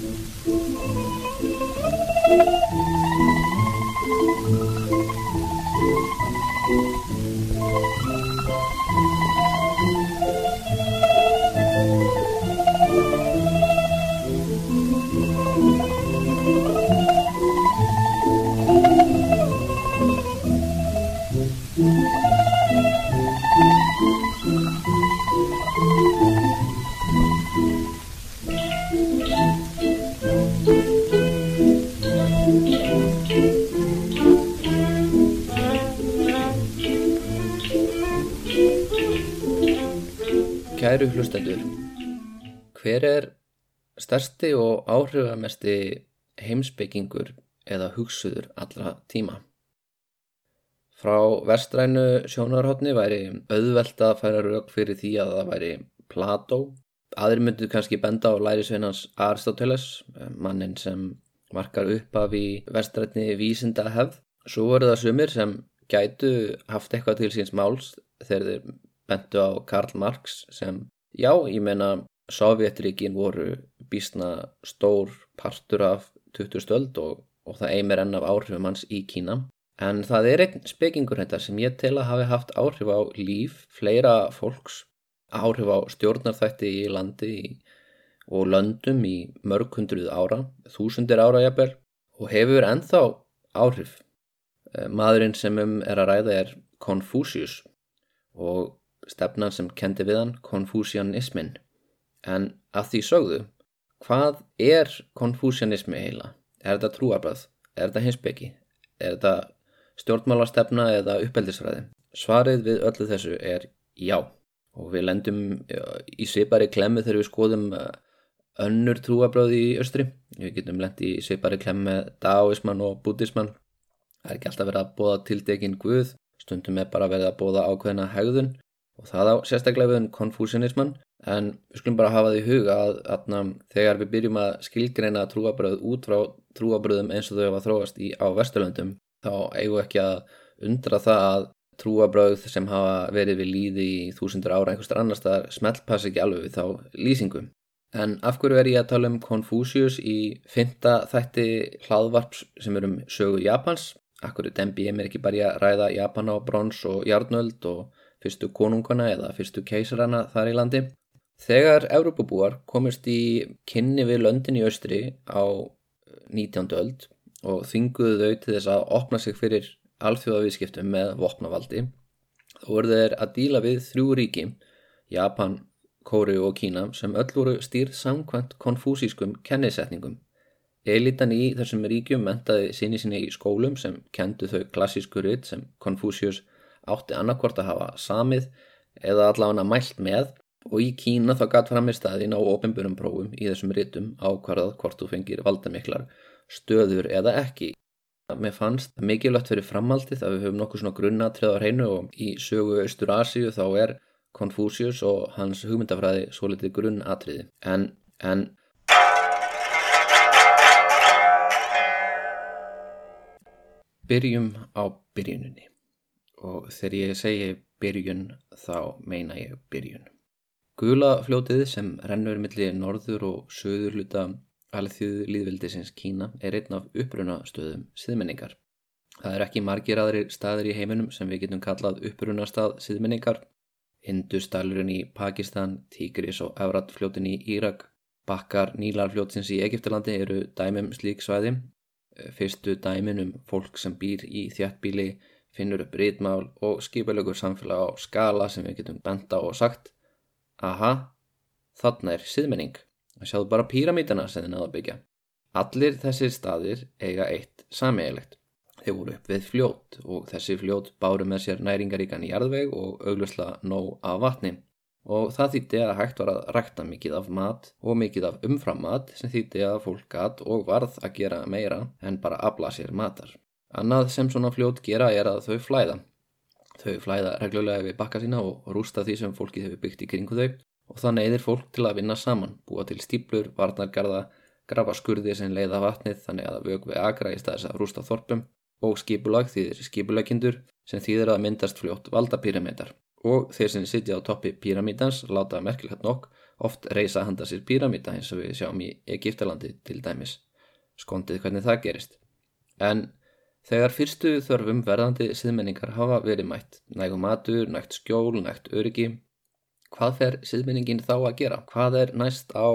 Thank you. Stærsti og áhrifamesti heimsbyggingur eða hugsuður allra tíma? Frá vestrænu sjónarhóttni væri auðvelt að færa rauk fyrir því að það væri Plató. Aðri myndu kannski benda á lærisveinans Aristoteles, mannin sem markar upp af í vestrætni vísinda hefð. Svo voru það sumir sem gætu haft eitthvað til síns máls þegar þeir bentu á Karl Marx sem, já, ég meina Sovjetríkin voru bísna stór partur af 20 stöld og, og það eimir enn af áhrifum hans í Kína. En það er einn spekingur þetta sem ég tel að hafi haft áhrif á líf fleira fólks, áhrif á stjórnarþætti í landi og löndum í mörg hundruð ára, þúsundir ára jafnvel og hefur ennþá áhrif. Eh, maðurinn sem um er að ræða er Confucius og stefnan sem kendi við hann konfúsianismin. En að því sögðu, hvað er konfúsianismi heila? Er þetta trúarbröð? Er þetta hinsbyggi? Er þetta stjórnmálarstefna eða uppeldisræði? Svarið við öllu þessu er já. Og við lendum í svipari klemmu þegar við skoðum uh, önnur trúarbröði í östri. Við getum lendi í svipari klemmu með daoismann og bútismann. Það er ekki alltaf verið að bóða tildekinn Guð, stundum er bara verið að bóða ákveðina hegðun og það á sérstaklega við um konfúsianismann en við skulum bara hafa því huga að, að, að þegar við byrjum að skilgreina trúabröð út frá trúabröðum eins og þau hafa þróast í, á Vesturlöndum þá eigum við ekki að undra það að trúabröð sem hafa verið við líði í þúsundur ára einhverstar annar staðar smeltpass ekki alveg við þá lýsingum. En af hverju er ég að tala um Confucius í fynda þætti hlaðvarps sem er um sögu Japans? Akkur er Dembi mér ekki bara að ræða Japan á brons og jarnöld og fyrstu konungana eða fyrstu keisarana þar í landi. Þegar Európabúar komist í kynni við löndin í austri á 19. öld og þinguðu þau til þess að opna sig fyrir alþjóðavískiptum með vopnavaldi, þá voru þeir að díla við þrjú ríki, Japan, Kóri og Kína, sem öll voru stýrð samkvæmt konfúsískum kennisetningum. Elitan í þessum ríkjum mentaði sinni sinni í skólum sem kendu þau klassísku ritt sem Konfúsius átti annarkvort að hafa samið eða allavega mælt með og í Kína þá gæt fram í staðin á ofinbjörnum prófum í þessum rítum ákvarðað hvort þú fengir valdamiklar stöður eða ekki. Mér fannst mikilvægt fyrir framhaldið að við höfum nokkuð svona grunnatriðar hreinu og í sögu Östur Asíu þá er Confucius og hans hugmyndafræði svo litið grunnatriði. En, en byrjum á byrjuninni og þegar ég segi byrjun þá meina ég byrjun. Gulafljótið sem rennur millir norður og söður hluta alþjóðu líðveldisins Kína er einn af uppruna stöðum siðmenningar. Það er ekki margir aðrir staðir í heiminum sem við getum kallað uppruna stað siðmenningar. Industalurinn í Pakistan, Tigris og Evratfljótin í Írak, bakkar Nílarfljótsins í Egiptalandi eru dæmum slík svæði. Fyrstu dæmin um fólk sem býr í þjættbíli finnur upp rítmál og skipalögur samfélag á skala sem við getum benda og sagt aha, þarna er siðmenning. Sjáðu bara píramítana sem þið náðu að byggja. Allir þessir staðir eiga eitt sameigilegt þeir voru upp við fljót og þessi fljót báru með sér næringaríkan í jarðveg og auglusla nóg af vatni. Og það þýtti að hægt var að rækta mikið af mat og mikið af umframmat sem þýtti að fólk gatt og varð að gera meira en bara afla sér matar. Annað sem svona fljót gera er að þau flæða. Þau flæða reglulega við bakka sína og rústa því sem fólki hefur byggt í kringu þau og það neyðir fólk til að vinna saman, búa til stíplur, varnargarða, grafa skurði sem leiða vatnið þannig að vög við agra í staðis að rústa þorpum og skipulag þýðir skipulegindur sem þýðir að myndast fljótt valda píramítar og þeir sem sitja á toppi píramítans láta merkilegt nokk oft reysa handa sér píramíta eins og við sjáum í Egiptalandi til dæmis. Skondið hvernig það gerist. En þegar fyrstu þörfum verðandi siðmenningar hafa verið mætt, nægum matur, nægt skjól, nægt öryggi, hvað fer siðmenningin þá að gera? Hvað er næst á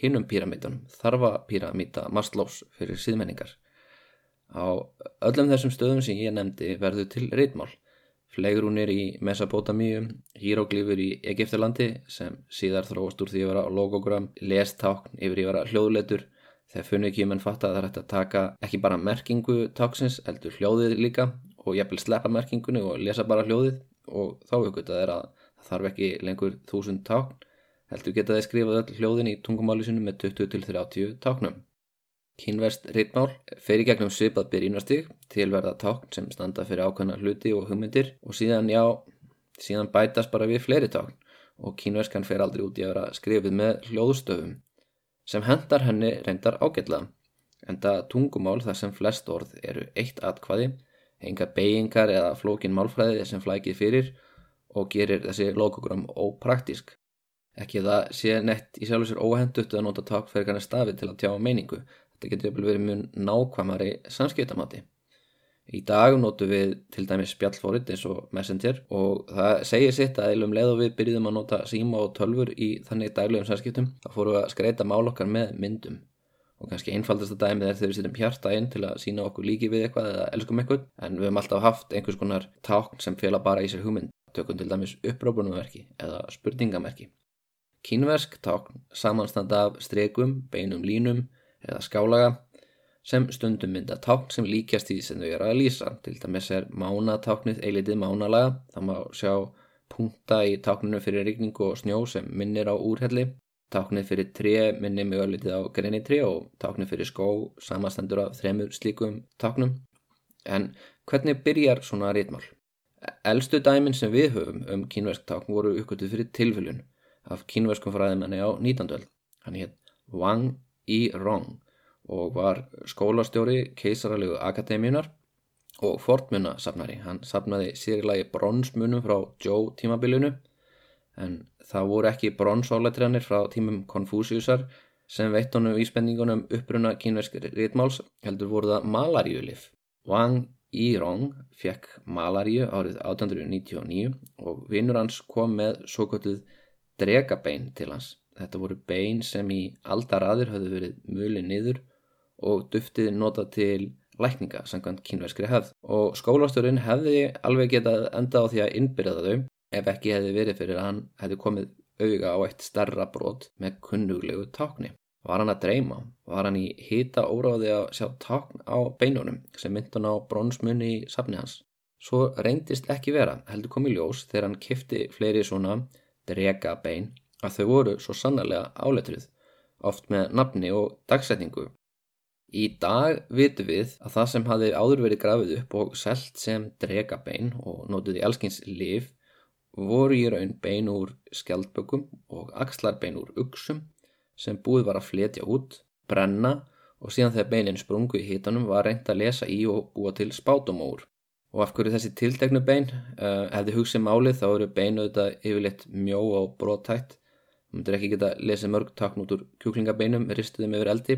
hinnum píramítunum, þarfa píramíta Maslows fyrir siðmenningar? Á öllum þessum stöðum sem ég nefndi verður til reitmál flegrúnir í Mesopotamíu, híróglífur í Egiptalandi sem síðar þróast úr því að vera logogram, lestákn yfir í að vera hljóðleitur. Þegar funni ekki menn fatta að það er hægt að taka ekki bara merkingu táksins, heldur hljóðið líka og jæfnvel sleppa merkingunni og lesa bara hljóðið og þá aukvitað er að það þarf ekki lengur þúsund tákn, heldur geta þeir skrifað öll hljóðin í tungumálisinu með 20-30 táknum. Kínverst ritmál fer í gegnum svipað byrjunastig til verða tákn sem standa fyrir ákveðna hluti og hugmyndir og síðan já, síðan bætast bara við fleiri tákn og kínverskan fer aldrei út í að vera skrifið með hljóðstöfum sem hendar henni reyndar ágætla en það tungumál þar sem flest orð eru eitt atkvaði, enga beigingar eða flókin málfræði sem flækið fyrir og gerir þessi logogram ópraktísk. Ekki það sé nett í sjálf og sér óhendutt að nota kannar stafi til að tjá meiningu Þetta getur verið mjög nákvæmari samskiptamati. Í dag notum við til dæmis spjallfórit eins og Messenger og það segir sitt að eilum leið og við byrjum að nota síma og tölfur í þannig daglegum samskiptum þá fórum við að skreita mál okkar með myndum. Og kannski einfaldast að dæmið er þegar við setjum hjarta inn til að sína okkur líki við eitthvað eða elskum eitthvað en við höfum alltaf haft einhvers konar tákn sem fjöla bara í sér hugmynd. Tökum til dæmis upprópunumverki eða spurningamerki. Kínversk tákn samanstanda af strekum, beinum línum eða skálaga sem stundum mynda tákn sem líkjast því sem þau eru að lýsa. Til dæmis er mánatáknið eilitið mánalaga, það má sjá punta í tákninu fyrir rigningu og snjó sem minnir á úrhelli, táknið fyrir tre minnir mjög litið á greinni tre og táknið fyrir skó samastendur af þremur slíkum táknum. En hvernig byrjar svona rítmál? Elstu dæmin sem við höfum um kínversk tákn voru uppgötuð fyrir tilfylgjun af kínverskum fræðimenni á 19. öll. Hann hétt Wang í Rong og var skólastjóri keisaralegu akademíunar og fortmunasafnari. Hann safnaði sérlagi bronsmunum frá Joe tímabilinu en það voru ekki bronsáletriðanir frá tímum Konfúsiusar sem veitt honum íspenningunum uppruna kínverskir rítmáls heldur voru það malaríulif. Wang Yirong fekk malaríu árið 1899 og vinnur hans kom með svo kvölduð dregabein til hans. Þetta voru bein sem í aldaraðir höfðu verið mjöli niður og duftið nota til lækninga samkvæmt kínverskri hefð og skólastjórin hefði alveg getað enda á því að innbyrða þau ef ekki hefði verið fyrir að hann hefði komið auga á eitt starra brot með kunnuglegu tákni. Var hann að dreyma? Var hann í hýta óráði að sjá tákn á beinunum sem myndun á bronsmunni í safni hans? Svo reyndist ekki vera, heldur komið ljós þegar hann kifti fleiri svona drega bein að þau voru svo sannarlega áletrið, oft með nafni og dagsetningu. Í dag vitum við að það sem hafi áður verið grafið upp og selt sem dregabein og nótið í allskins liv voru í raun bein úr skjaldbökum og axlarbein úr uksum sem búið var að fletja út, brenna og síðan þegar beinin sprungu í hitanum var reynd að lesa í og búa til spátumóur. Og af hverju þessi tilteknu bein, uh, hefði hugsið málið þá eru beinu þetta yfirleitt mjó og brótætt Þú myndir ekki geta lesið mörg takn út úr kjúklingabeinum, ristuðum yfir eldi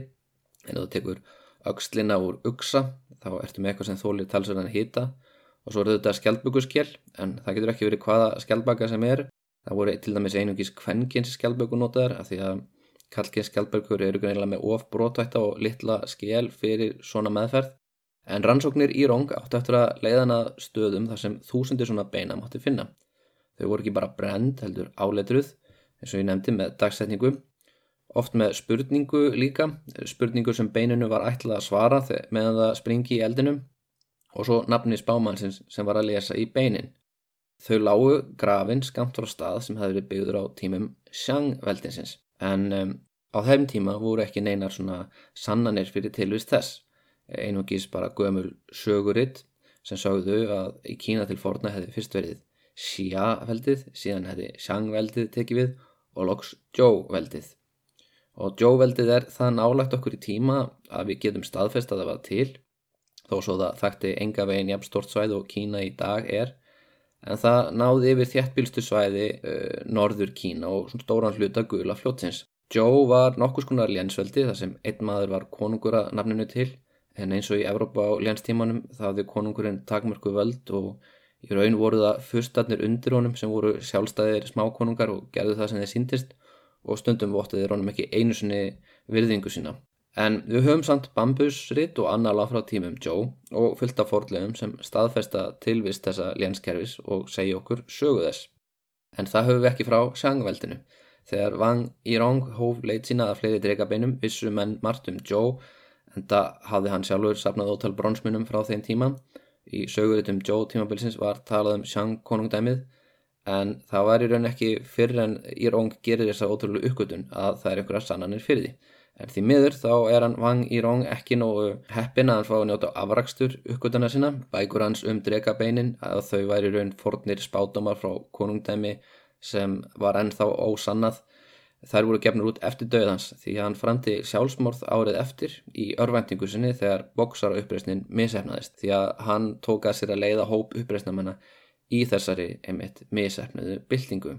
en þú tekur aukslina úr uksa þá ertu með eitthvað sem þólir talsverðan hýta og svo eru þetta skjaldbökuskjel en það getur ekki verið hvaða skjaldbaka sem er. Það voru til dæmis einungis kvennkins skjaldböku notaðar af því að kallkins skjaldbökur eru greinlega með of brótvætta og litla skjel fyrir svona meðferð. En rannsóknir í Róng áttu eftir að leiðana stöðum þar sem þúsundir svona beina mátti finna. Þau voru ekki bara brend heldur áletruð eins og ég nefndi með dagsetningu oft með spurningu líka spurningu sem beininu var ætlað að svara meðan það springi í eldinum og svo nafni spámannsins sem var að lesa í beinin. Þau lágu grafin skamt frá stað sem hefði verið byggður á tímum sjangveldinsins en um, á þeim tíma voru ekki neinar svona sannanir fyrir tilvist þess. Einungis bara gömul söguritt sem sagðu að í Kína til forna hefði fyrst verið Xia-veldið síðan hefði sjangveldið tekið við og loks Joe-veldið. Og Joe-veldið er það nálagt okkur í tíma að við getum staðfest að það var til, þó svo það þekkti enga veginn jafn stort svæð og Kína í dag er, en það náði yfir þjættbílstu svæði uh, norður Kína og stóran hluta gula fljótsins. Joe var nokkus konar lénsveldi þar sem einn maður var konungur að nafninu til. En eins og í Evrópa á lénstímanum hafði konungurinn takmörku völd og í raun voru það fyrstarnir undir honum sem voru sjálfstæðir smákonungar og gerðu það sem þeir síndist og stundum vottiði honum ekki einu sinni virðingu sína. En við höfum samt bambusritt og annala frá tímum Joe og fylgta fordlegum sem staðfesta tilvist þessa lénskerfis og segja okkur sögu þess. En það höfum við ekki frá sjangveldinu. Þegar Wang Yirong hóf leit sína að fleiri dregabeinum vissu menn margt um Joe en það hafði hann sjálfur sapnað ótal bronsmunum frá þeim tíma. Í söguritum Joe tímabilsins var talað um sjang konungdæmið en það var í raun ekki fyrir en Yirong gerir þessa ótrúlu uppgötun að það er einhverja sannanir fyrir því. En því miður þá er hann Wang Yirong ekki nógu heppin að hann fá að njóta afrakstur uppgötana sinna. Bækur hans um drekabeinin að þau væri raun fornir spátumar frá konungdæmi sem var ennþá ósannað. Þær voru gefnur út eftir döðans því að hann framti sjálfsmorð árið eftir í örvendingu sinni þegar boksara uppreysnin misefnaðist því að hann tók að sér að leiða hóp uppreysnamanna í þessari einmitt misefnuðu byltingu.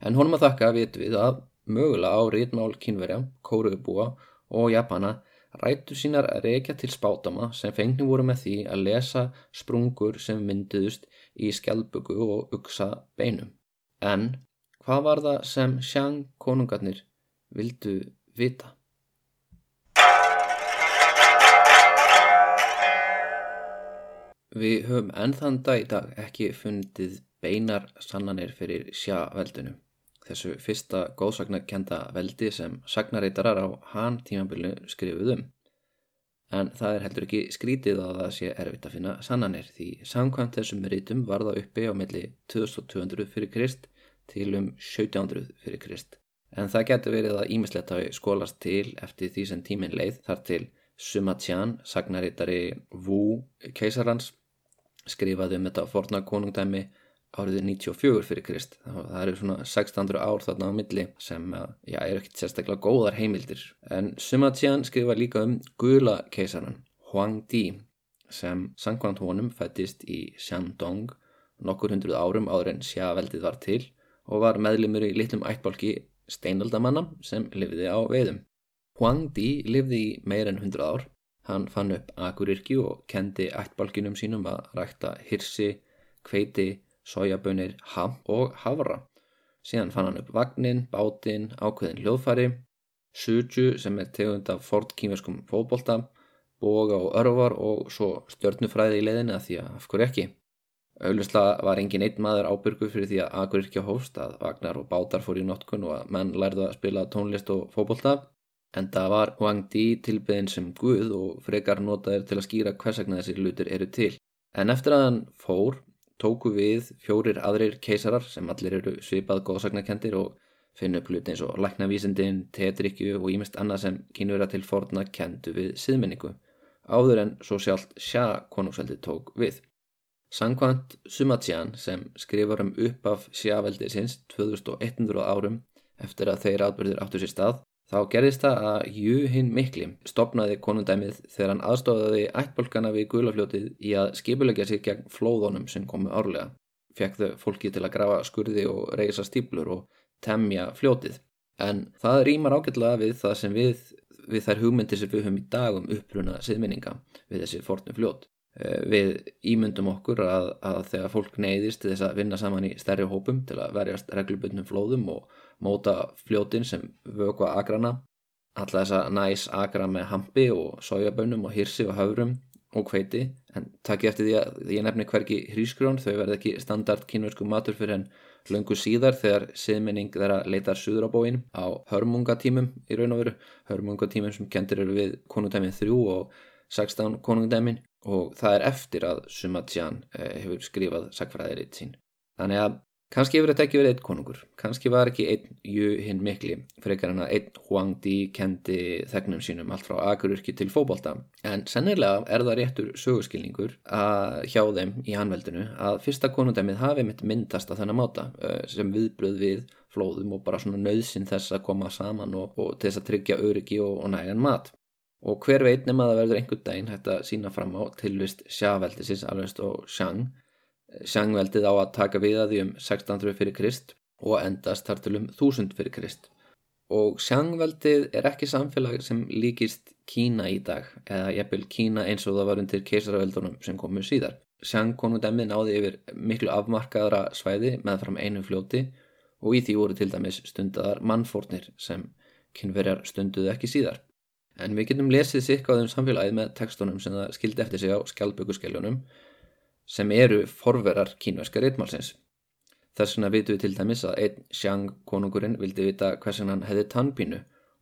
En honum að þakka vitum við að mögulega á rítmál kínverja, kóruðbúa og japana rættu sínar að reykja til spátama sem fengni voru með því að lesa sprungur sem myndiðust í skjálpugu og uksa beinum. En hvað var það sem sjang konungarnir vildu vita? Við höfum ennþann dag í dag ekki fundið beinar sannanir fyrir sjaveldunum þessu fyrsta góðsagnakenda veldi sem sagnareitarar á hann tímabili skrifuðum. En það er heldur ekki skrítið að það sé erfitt að finna sannanir því samkvæmt þessum rítum var það uppi á milli 2200 fyrir Krist til um 1700 fyrir Krist. En það getur verið að ímislegt hafi skólast til eftir því sem tímin leið þar til Suma Tian, sagnareitari Wu keisarans, skrifaði um þetta forna konungdæmi árið 94 fyrir Krist. Það eru svona 1600 ár þarna á milli sem já, eru ekkert sérstaklega góðar heimildir. En Sima Tian skrifa líka um gula keisaran Huang Di sem sangkvæmt honum fættist í Shandong nokkur hundruð árum áður en sjaveldið var til og var meðlimur í litlum ættbálki steinaldamanna sem lifiði á veiðum. Huang Di lifði í meir en hundruð ár hann fann upp agurirki og kendi ættbálkinum sínum að rækta hirsi, kveiti sojabönir, ham og havra. Síðan fann hann upp vagnin, bátinn, ákveðin hljóðfæri, suju sem er tegund af fort kýmerskum fótbolta, boga og örvar og svo stjörnufræði í leðinu að því að af hverju ekki. Auðvitslega var engin einn maður ábyrgu fyrir því að agur ekki á hóst að vagnar og bátar fór í notkun og að menn lærðu að spila tónlist og fótbolta. En það var Wang Di tilbyðin sem Guð og frekar notaður til að skýra hversakna þessir lutir eru til. En eftir að hann fór tóku við fjórir aðrir keisarar sem allir eru svipað góðsagnakendir og finna upp hluti eins og læknavísindin, tetrikju og ímest annað sem kynur að til forna kendu við siðmenningu, áður en svo sjálft sjá konungsveldi tók við. Sankvæmt Sumatsjan sem skrifar um upp af sjáveldi sinns 2100 árum eftir að þeir atbyrðir áttu sér stað, Þá gerðist það að Jú hinn mikli stopnaði konundæmið þegar hann aðstofaði ættbolkana við gulafljótið í að skipulegja sig gegn flóðunum sem komu árlega. Fekk þau fólki til að grafa skurði og reysa stíplur og temja fljótið. En það rýmar ágætlega við það sem við, við þær hugmyndir sem við höfum í dag um uppruna siðminninga við þessi fornu fljót. Eh, við ímyndum okkur að, að þegar fólk neyðist þess að vinna saman í stærri hópum til að verjast reglubundnum flóðum og móta fljótin sem vögva agrana alla þessa næs agra með hampi og sojabönnum og hirsi og haurum og hveiti. En takk eftir því að ég nefni hverki hrísgrón þau verð ekki standard kynversku matur fyrir en löngu síðar þegar siðmenning þeirra leitar suður á bóin á hörmungatímum í raun og veru. Hörmungatímum sem kentir eru við konungdæmin 3 og 16 konungdæmin og það er eftir að Sumatsjan eh, hefur skrifað sagfræðiritt sín. Þannig að Kanski hefur þetta ekki verið einn konungur, kanski var ekki einn Jú hinn mikli, frekar hann að einn Huang Di kendi þegnum sínum allt frá agururki til fókbólta, en sennilega er það réttur sögurskilningur að hjá þeim í hanveldinu að fyrsta konundæmið hafi mitt myndast að þennan máta sem viðbröð við flóðum og bara svona nöðsin þess að koma saman og, og til þess að tryggja öryggi og, og nægan mat. Og hver veit nema að það verður einhver daginn hægt að sína fram á tilvist sjáveldisins alveg og sjang Sjangveldið á að taka við að því um 1600 fyrir Krist og endast þar til um 1000 fyrir Krist. Og Sjangveldið er ekki samfélag sem líkist Kína í dag eða jafnvel Kína eins og það var undir keisaraveldunum sem komu síðar. Sjangkonungdæmi náði yfir miklu afmarkaðra svæði með fram einu fljóti og í því voru til dæmis stundadar mannfórnir sem kynverjar stunduðu ekki síðar. En við getum lesið sikkaðum samfélagið með tekstunum sem það skildi eftir sig á skjálpökuskeljunum sem eru forverar kínverska reitmálsins. Þess vegna vitum við til dæmis að einn Xiang konungurinn vildi vita hversan hann hefði tannpínu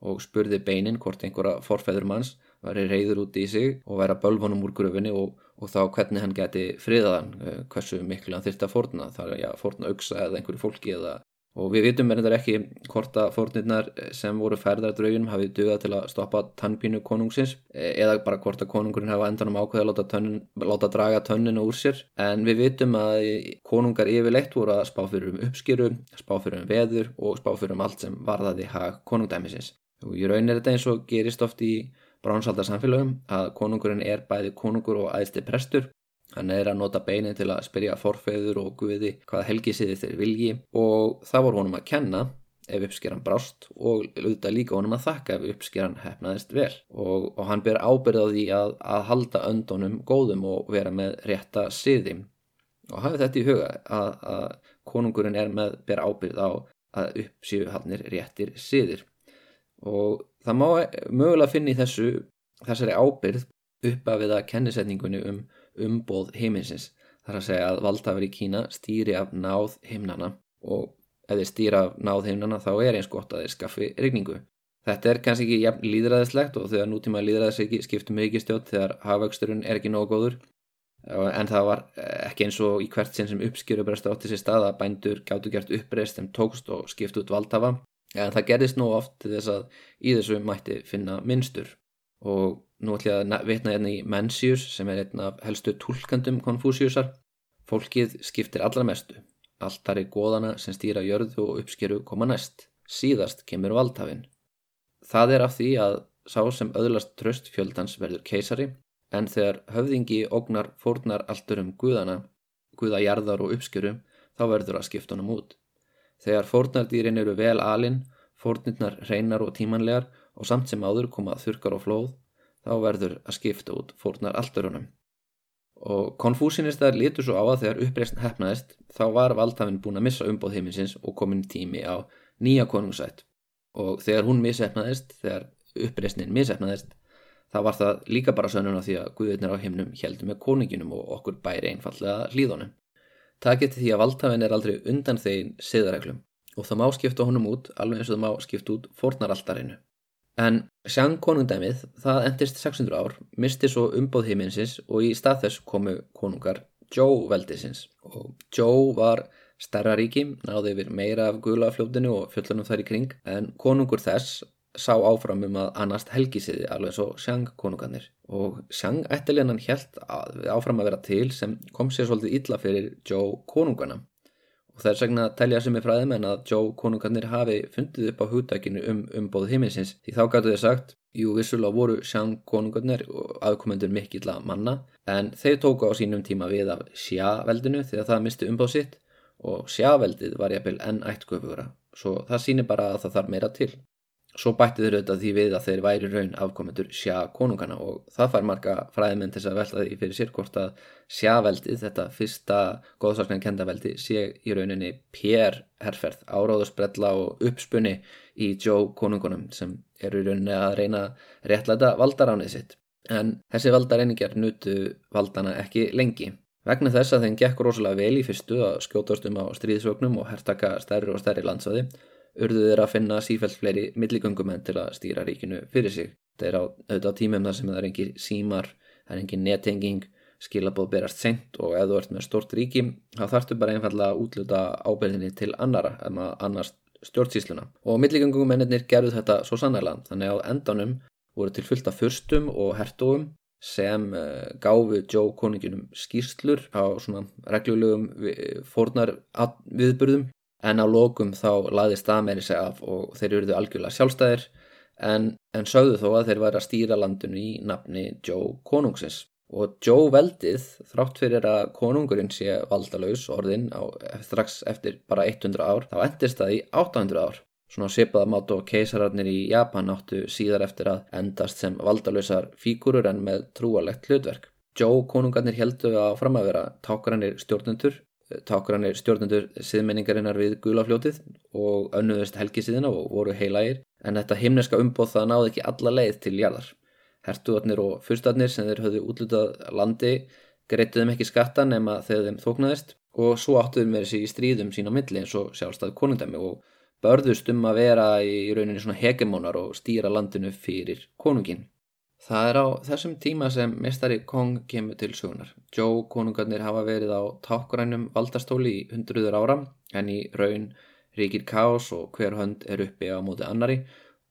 og spurði beinin hvort einhverja forfæður manns væri reyður út í sig og væri að bölvunum úr grufinni og, og þá hvernig hann geti friðaðan, eh, hversu miklu hann þurfti að forna, það er að forna auksa eða einhverju fólki eða og við vitum verður ekki hvort að fórnirnar sem voru færðar drauginum hafið dugað til að stoppa tannpínu konungsins eða bara hvort að konungurinn hafa endanum ákveðið að láta, tönnun, láta draga tönninu úr sér. En við vitum að konungar yfirleitt voru að spá fyrir um uppskýru, spá fyrir um veður og spá fyrir um allt sem varðaði hag konungdæmisins. Og ég raunir þetta eins og gerist oft í bránsaldarsamfélagum að konungurinn er bæði konungur og æðsti prestur Hann er að nota beinin til að spyrja forfeyður og guði hvað helgisiði þeir vilji. Og það voru honum að kenna ef uppskeran brást og auðvitað líka honum að þakka ef uppskeran hefnaðist vel. Og, og hann ber ábyrð á því að, að halda öndunum góðum og vera með rétta siði. Og hafið þetta í huga að, að konungurinn er með ber ábyrð á að uppsíu hafnir réttir siðir. Og það má mögulega finna í þessu þessari ábyrð upp af við að kennisetningunni um umboð heiminsins þar að segja að valdhafur í Kína stýri af náð heimnana og ef þeir stýra af náð heimnana þá er eins gott að þeir skaffi regningu. Þetta er kannski ekki jafn líðræðislegt og þegar nútíma líðræðis skiptum ekki stjótt þegar hafauksturinn er ekki nógu góður. En það var ekki eins og í hvert sinn sem uppskjöru bregst átti sér stað að bændur gáttu gert uppreist sem tókst og skipt út valdhafa. En það gerðist nú oft þess að í þessu mætti finna minnstur og Nú ætlum ég að vitna hérna í Mencius sem er einn af helstu tólkandum konfúsiusar. Fólkið skiptir allra mestu. Allt í góðana sem stýra jörðu og uppskeru koma næst. Síðast kemur valdhafinn. Það er af því að sá sem öðlast tröst fjöldans verður keisari en þegar höfðingi ógnar fórnar alltur um guðana, guðajarðar og uppskeru þá verður að skipta honum út. Þegar fórnardýrin eru vel alinn, fórnirnar reynar og tímanlegar og samt sem áður koma þurkar og flóð þá verður að skipta út fórnar allturunum. Og konfúsinistar litur svo á að þegar uppreysn hefnaðist þá var valdhafinn búin að missa umbóð heiminsins og komin tími á nýja konungsætt. Og þegar hún missefnaðist, þegar uppreysnin missefnaðist, þá var það líka bara sönnun á því að Guðurnir á heimnum heldum með koninginum og okkur bæri einfallega hlýðunum. Það geti því að valdhafinn er aldrei undan þegin siðareglum og það má skipta honum út alveg eins og það má skipta út fórnaraltarinu. En Sjang konungdæmið, það endist 600 ár, misti svo umbóð heiminsins og í stað þess komu konungar Zhou veldisins. Og Zhou var starra ríki, náði yfir meira af gulafljóðinu og fjöllunum þar í kring, en konungur þess sá áfram um að annast helgisiði alveg svo Sjang konungarnir. Og Sjang ættilegan helt áfram að vera til sem kom sér svolítið illa fyrir Zhou konungarna og það segna að telja sem er fræðum en að Joe konungarnir hafi fundið upp á hugdækinu um umbóð heiminsins því þá gætu þið sagt, jú vissulega voru sján konungarnir og aðkomendur mikill að manna en þeir tóku á sínum tíma við af sjáveldinu að það misti umbóð sitt og sjáveldið var jafnvel enn ættgöfura svo það sýnir bara að það þarf meira til. Svo bætti þeir auðvitað því við að þeir væri raun afkomendur sjá konungana og það fær marga fræðmenn til að velta því fyrir sér hvort að sjáveldið, þetta fyrsta góðsarskan kendaveldi, sé í rauninni pér herrferð, áráðusbrella og uppspunni í Joe konungunum sem eru í rauninni að reyna réttlæta valdaránið sitt. En þessi valdareiningar nutu valdana ekki lengi. Vegna þess að þeim gekk rosalega vel í fyrstu að skjótast um á stríðsvögnum og herrtaka stærri og stærri landsvæði urðu þeir að finna sífælt fleiri milligöngumenn til að stýra ríkinu fyrir sig. Það er á, auðvitað á tímum þar sem það er engin símar, það er engin netenging, skilabóð berast sent og ef þú ert með stort ríki þá þarftu bara einfallega að útluta ábyrðinni til annara en að annars stjórnsísluna. Og milligöngumennir gerðu þetta svo sannarlega þannig að endanum voru til fullta fyrstum og hertogum sem uh, gáfu Joe koninginum skýrslur á svona reglulegum fórnar viðburðum en á lókum þá laðist það meiri seg af og þeir eruðu algjörlega sjálfstæðir en, en sögðu þó að þeir væri að stýra landinu í nafni Joe Konungsins. Og Joe veldið þrátt fyrir að konungurinn sé valdalaus orðin á, strax eftir bara 100 ár þá endist það í 800 ár. Svona sipaða mát og keisararnir í Japan áttu síðar eftir að endast sem valdalausar fígurur en með trúalegt hlutverk. Joe konungarnir heldu að fram að vera tákrannir stjórnendur tákrannir stjórnendur siðmenningarinnar við gulafljótið og önnuðust helgisíðina og voru heilagir en þetta himneska umbóð það náði ekki alla leið til jarðar hertuðarnir og fyrstarnir sem þeir höfðu útlutað landi greituðum ekki skatta nema þegar þeim þóknaðist og svo áttuðum með þessi í stríðum sín á milli eins og sjálfstæð konungdæmi og börðust um að vera í rauninni svona hegemónar og stýra landinu fyrir konungin. Það er á þessum tíma sem mestari Kong kemur til sögunar. Joe konungarnir hafa verið á tákrænum valdastóli í hundruður ára en í raun ríkir kás og hver hönd er uppi á móti annari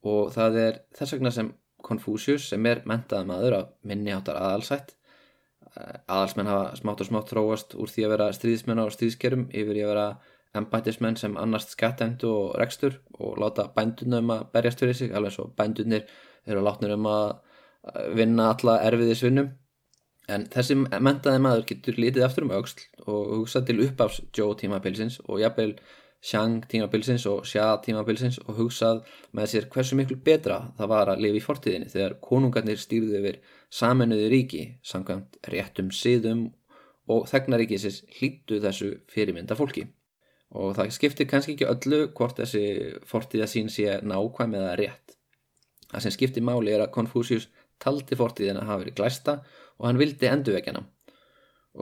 og það er þess vegna sem Confucius sem er mentaða maður af minni áttar aðalsætt. Eh, aðalsmenn hafa smátt og smátt þróast úr því að vera stríðismenn á stríðskerum yfir að vera embætismenn sem annast skattendu og rekstur og láta bændunum að berjast fyrir sig alveg svo bændunir eru látnir um að vinna alla erfiðisvinnum en þessi mentaði maður getur lítið aftur um auksl og hugsað til uppafs Joe tímapilsins og jafnveil Shang tímabilsins og Xia tímabilsins og hugsað með sér hversu miklu betra það var að lifa í fortíðinni þegar konungarnir stýrðu yfir saminuði ríki samkvæmt réttum siðum og þegnaríkisins hlýttu þessu fyrirmynda fólki og það skiptir kannski ekki öllu hvort þessi fortíða sín sé nákvæm eða rétt. Það sem skiptir máli er að Confucius taldi fortíðina hafa verið glæsta og hann vildi endurvekjana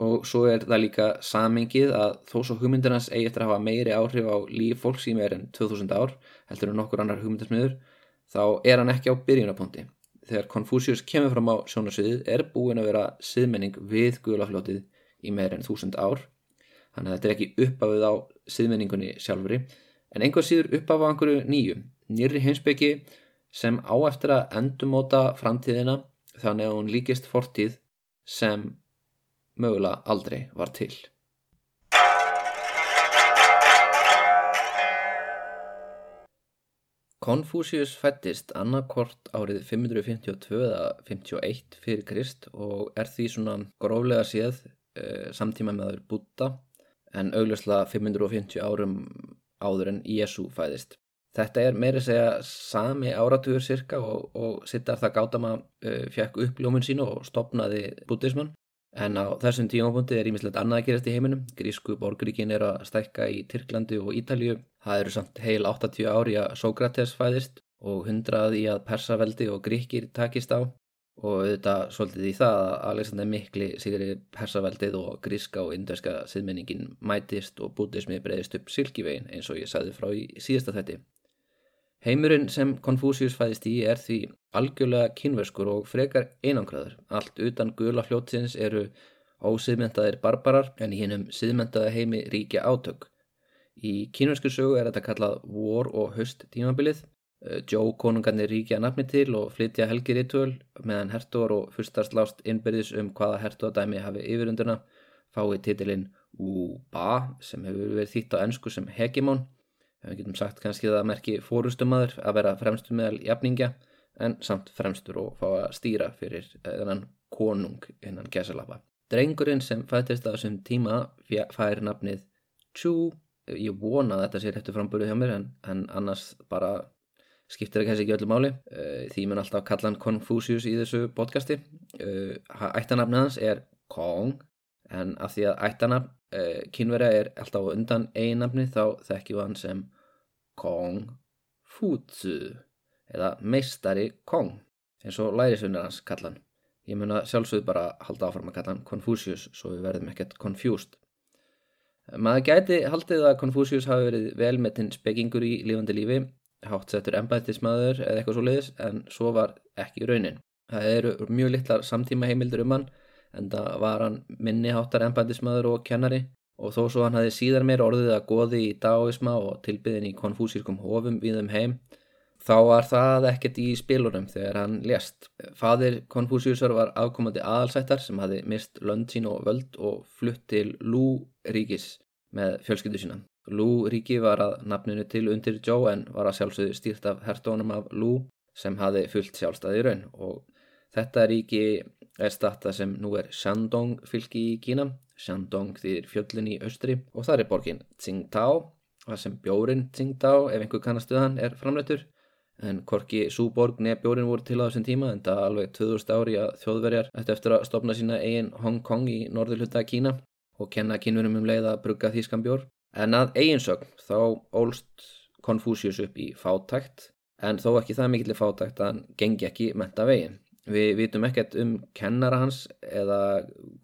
og svo er það líka samingið að þó svo hugmyndirnas eigi eftir að hafa meiri áhrif á líf fólks í meir en 2000 ár heldur en nokkur annar hugmyndarsmiður þá er hann ekki á byrjunapunkti þegar Confucius kemur fram á sjónasviðið er búin að vera siðmenning við guðlafljótið í meir en 1000 ár. Þannig að þetta er ekki uppafið á siðmenningunni sjálfuri en einhver síður uppafið á einhverju nýju. Nýri heimsbyggi sem á eftir að endumóta framtíðina þannig að hún líkist fortíð sem mögulega aldrei var til. Konfúsius fættist annarkort árið 552 eða 51 fyrir Krist og er því svona gróflega séð e, samtíma meður Búta en augljóslega 550 árum áður en Jésu fæðist. Þetta er meiri segja sami áratugur cirka og, og sittar það gátama e, fjekk upp ljómun sínu og stopnaði bútismann En á þessum tímapunkti er ímislegt annað að gerast í heiminum. Grísku borgríkin er að stækka í Tyrklandi og Ítalju. Það eru samt heil 80 ári að Sókrates fæðist og 100 í að persaveldi og gríkir takist á. Og auðvitað svolítið í það að Alexander Mikli sigri persaveldið og gríska og indöska siðmenningin mætist og bútismi breyðist upp sylkivegin eins og ég sagði frá í síðasta þetti. Heimurinn sem Konfúsius fæðist í er því algjörlega kynverskur og frekar einangraður. Allt utan gula hljótsins eru ósiðmentaðir barbarar en í hinnum siðmentaða heimi ríkja átök. Í kynversku sögu er þetta kallað vor og höst tímabilið. Eh, Joe konungarnir ríkja nafni til og flytja helgir í töl meðan hertogar og fyrstar slást innbyrðis um hvaða hertogadæmi hafi yfirunduna fái titilinn Uba sem hefur verið þýtt á ennsku sem hegemón við getum sagt kannski það að merki fórustumadur að vera fremstur meðal jafningja en samt fremstur og fá að stýra fyrir þennan konung innan gesalapa. Drengurinn sem fættist á þessum tíma fær nafnið Chu, ég vona að þetta sé réttu framböru hjá mér en, en annars bara skiptir það kannski ekki öllu máli. Eh, því mun alltaf kalla hann Confucius í þessu podcasti. Eh, ættanafnið hans er Kong en af því að ættanafn eh, kynverja er alltaf undan einnafni þá þekkjum hann sem Kong Fu-tzu eða meistari Kong eins og lærisunir hans kallan. Ég mun að sjálfsögðu bara halda áfram að kalla hann Confucius svo við verðum ekkert confused. Maður gæti haldið að Confucius hafi verið vel með tinn spekingur í lífandi lífi, hátt settur embættismadur eða eitthvað svo leiðis en svo var ekki raunin. Það eru mjög litlar samtíma heimildur um hann en það var hann minni háttar embættismadur og kennari og þó svo hann hafi síðar meir orðið að goði í daoisma og tilbyðin í konfúsískum hofum við um heim þá var það ekkert í spilunum þegar hann lést. Fadir konfúsíusar var afkomandi aðalsættar sem hafi mist lönd sín og völd og flutt til Lú ríkis með fjölskyldu sína. Lú ríki var að nafninu til undir Joe en var að sjálfsögðu stýrt af hertónum af Lú sem hafi fullt sjálfstæði raun og þetta ríki er statta sem nú er Shandong fylki í Kína. Shandong þýðir fjöllin í austri og það er borgin Tsingtao, það sem bjórin Tsingtao, ef einhver kannastuðan, er framleitur. En korki Súborg nefn bjórin voru til á þessum tíma en það alveg 2000 ári að þjóðverjar eftir að stopna sína eigin Hong Kong í norðurhutta Kína og kenna kínunum um leið að brugga þýskan bjór. En að eiginsögn þá ólst Konfúsius upp í fátækt en þó ekki það mikill fátækt að hann gengi ekki menta veginn. Við vitum ekkert um kennara hans eða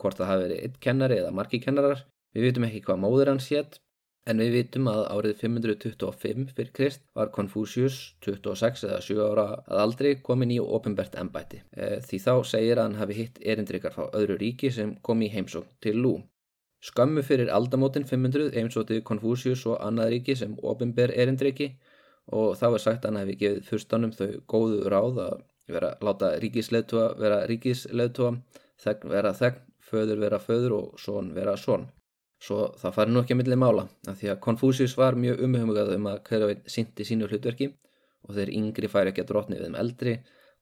hvort það hafi verið eitt kennari eða margi kennarar. Við vitum ekki hvað móður hans hétt en við vitum að árið 525 fyrir Krist var Confucius 26 eða 7 ára að aldrei komin í ofinbært ennbæti. E, því þá segir að hann hafi hitt erindrykar frá öðru ríki sem kom í heimsókn til Lú. Skömmu fyrir aldamótin 500 heimsótið Confucius og annað ríki sem ofinbær erindryki og þá er sagt að hann hefði gefið fyrstanum þau góðu ráð að vera láta ríkisleðtúa vera ríkisleðtúa, þegn vera þegn, föður vera föður og són vera són. Svo það fari nú ekki að milli mála af því að Konfúsius var mjög umhengugað um að hverja veit sindi sínu hlutverki og þeir yngri færi ekki að drotni við þeim eldri,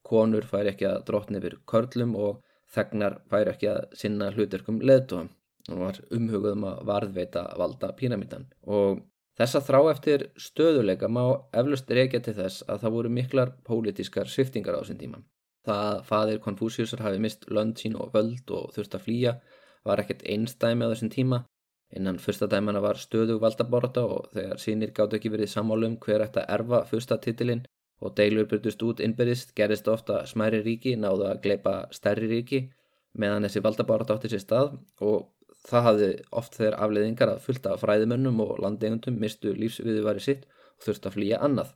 konur færi ekki að drotni við körlum og þegnar færi ekki að sinna hlutverkum leðtúa. Hún var umhugað um að varðveita valda píramítan og Þessa þrá eftir stöðuleika má eflust reykja til þess að það voru miklar pólitískar sviftingar á þessum tíma. Það að fadir Konfúsiusar hafi mist lönd sín og völd og þurft að flýja var ekkert einstæmi á þessum tíma. Innan fyrsta dæmana var stöðug valdaborta og þegar sínir gátt ekki verið sammálum hver ætti að erfa fyrsta titilinn og deilur byrjust út innbyrðist gerist ofta smæri ríki náðu að gleipa stærri ríki meðan þessi valdaborta átti sér stað og það hafði oft þegar afleiðingar að fullta fræðimönnum og landegundum mistu lífsviðuvari sitt og þurfti að flýja annað.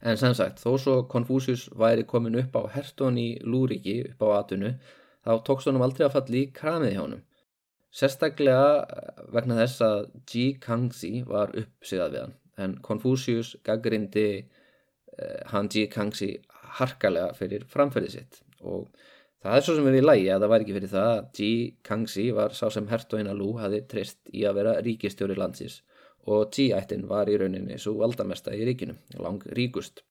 En sem sagt, þó svo Konfúsius væri komin upp á hertun í Lúriki upp á atunu, þá tókst honum aldrei að falli í kramið hjá honum. Sérstaklega eh, vegna þess að Ji Kangxi var uppsigað við hann, en Konfúsius gaggrindi eh, hann Ji Kangxi harkalega fyrir framferðið sitt og Það er svo sem við í lægi að það var ekki fyrir það að Ji Kangxi var sá sem hertogina Lú hafi trist í að vera ríkistjóri landsins og Ji-ættin var í rauninni svo valdamesta í ríkinu, lang ríkust.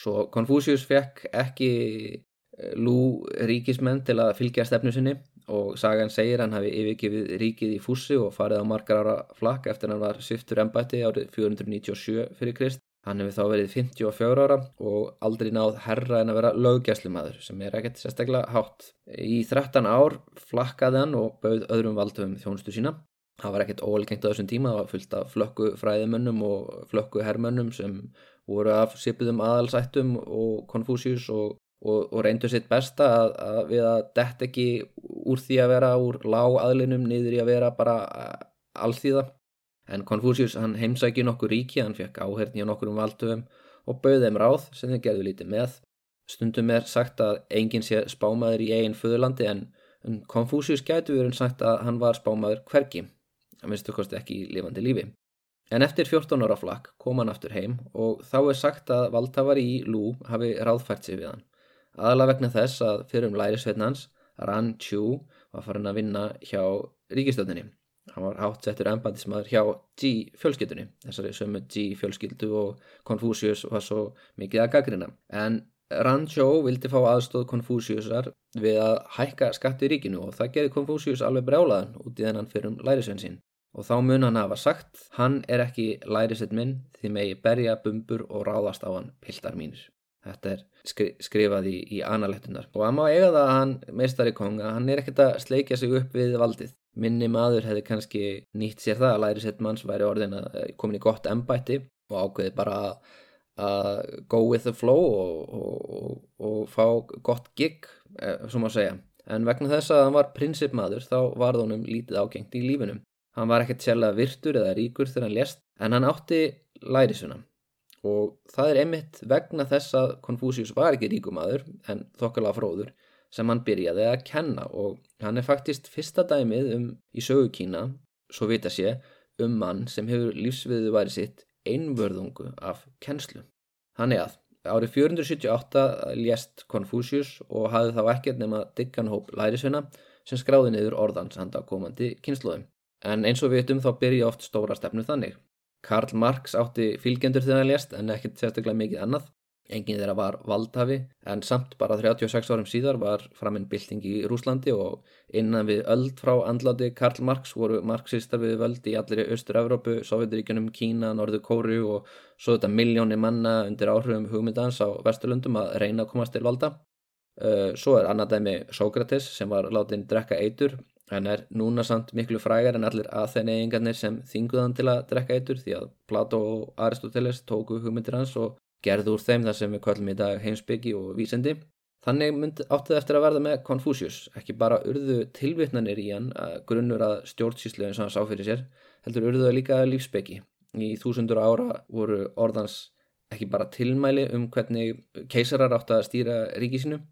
Svo Confucius fekk ekki eh, Lú ríkismenn til að fylgja stefnu sinni og sagan segir hann hafi yfirgifið ríkið í fússi og farið á margar ára flakk eftir hann var syftur ennbætti árið 497 fyrir Krist Hann hefur þá verið 54 ára og aldrei náð herra en að vera löggæslumadur sem er ekkert sérstaklega hátt. Í 13 ár flakkaði hann og bauð öðrum valdum þjónustu sína. Það var ekkert óalgengt á þessum tíma, það var fullt af flökku fræðimönnum og flökku herrmönnum sem voru af sipuðum aðalsættum og konfúsjus og, og, og reyndu sitt besta að, að við að dett ekki úr því að vera úr lág aðlinum niður í að vera bara allþýða. En Konfúsius hann heimsæki nokkur ríki, hann fekk áherni á nokkur um valdöfum og bauð þeim ráð sem þeir gerðu lítið með. Stundum er sagt að enginn sé spámaður í eigin föðurlandi en Konfúsius gætu verið sagt að hann var spámaður hverki, að minnstu kosti ekki í lifandi lífi. En eftir 14 ára flakk kom hann aftur heim og þá er sagt að valdhafari í Lú hafi ráðfært sig við hann. Aðalega vegna þess að fyrir um lærisveitnans Ran Chu var farin að vinna hjá ríkistöldinni. Hann var hátt settur ennbandismæður hjá G fjölskyldunni, þessari sömu G fjölskyldu og Confucius var svo mikið að gaggrina. En Rancho vildi fá aðstóð Confuciusar við að hækka skatt í ríkinu og það gerði Confucius alveg brjálaðan út í þennan fyrir um lærisvein sín. Og þá mun hann hafa sagt, hann er ekki lærisveit minn því megi berja bumbur og ráðast á hann piltar mínir. Þetta er skri skrifað í, í analektunar. Og að má eiga það að hann, meistari konga, hann er ekkert að sleikja sig upp við valdið minni maður hefði kannski nýtt sér það að læri sett manns væri orðin að eh, komin í gott embætti og ákveði bara að go with the flow og, og, og, og fá gott gig, eh, sem að segja. En vegna þess að hann var prinsipmaður þá var það honum lítið ágengt í lífunum. Hann var ekkert sérlega virtur eða ríkur þegar hann lést en hann átti lærisuna og það er einmitt vegna þess að Konfúsius var ekki ríkumadur en þokkala fróður sem hann byrjaði að kenna og hann er faktist fyrsta dæmið um í sögu Kína, svo vita sé, um mann sem hefur lífsviðu væri sitt einvörðungu af kennslu. Hann er að árið 478 lést Confucius og hafði þá ekkert nema digganhóp lærisveina sem skráði niður orðans handa komandi kynsluðum. En eins og við veitum þá byrja oft stóra stefnu þannig. Karl Marx átti fylgjendur þegar hann lést en ekkert sérstaklega mikið annað Engin þeirra var valdhafi en samt bara 36 árum síðar var framinn bylting í Rúslandi og innan við öld frá andlati Karl Marx voru marxistar við völd í allir í Östur-Európu, Sovjetiríkunum, Kína, Norður Kóru og svo þetta miljóni manna undir áhrifum hugmyndans á Vesturlundum að reyna að komast til valda. Uh, svo er annað dæmi Sókrates sem var látin drekka eitur en er núna samt miklu frægar en allir aðþeneigingarnir sem þinguðan til að drekka eitur því að Plato og Aristoteles tóku hugmyndir hans og gerð úr þeim þar sem við kallum í dag heimsbyggi og vísendi. Þannig myndi áttið eftir að verða með Confucius, ekki bara urðu tilvittnanir í hann að grunnur að stjórnsýslu eins og hann sá fyrir sér, heldur urðuða líka lífsbyggi. Í þúsundur ára voru orðans ekki bara tilmæli um hvernig keisarar átt að stýra ríki sinu.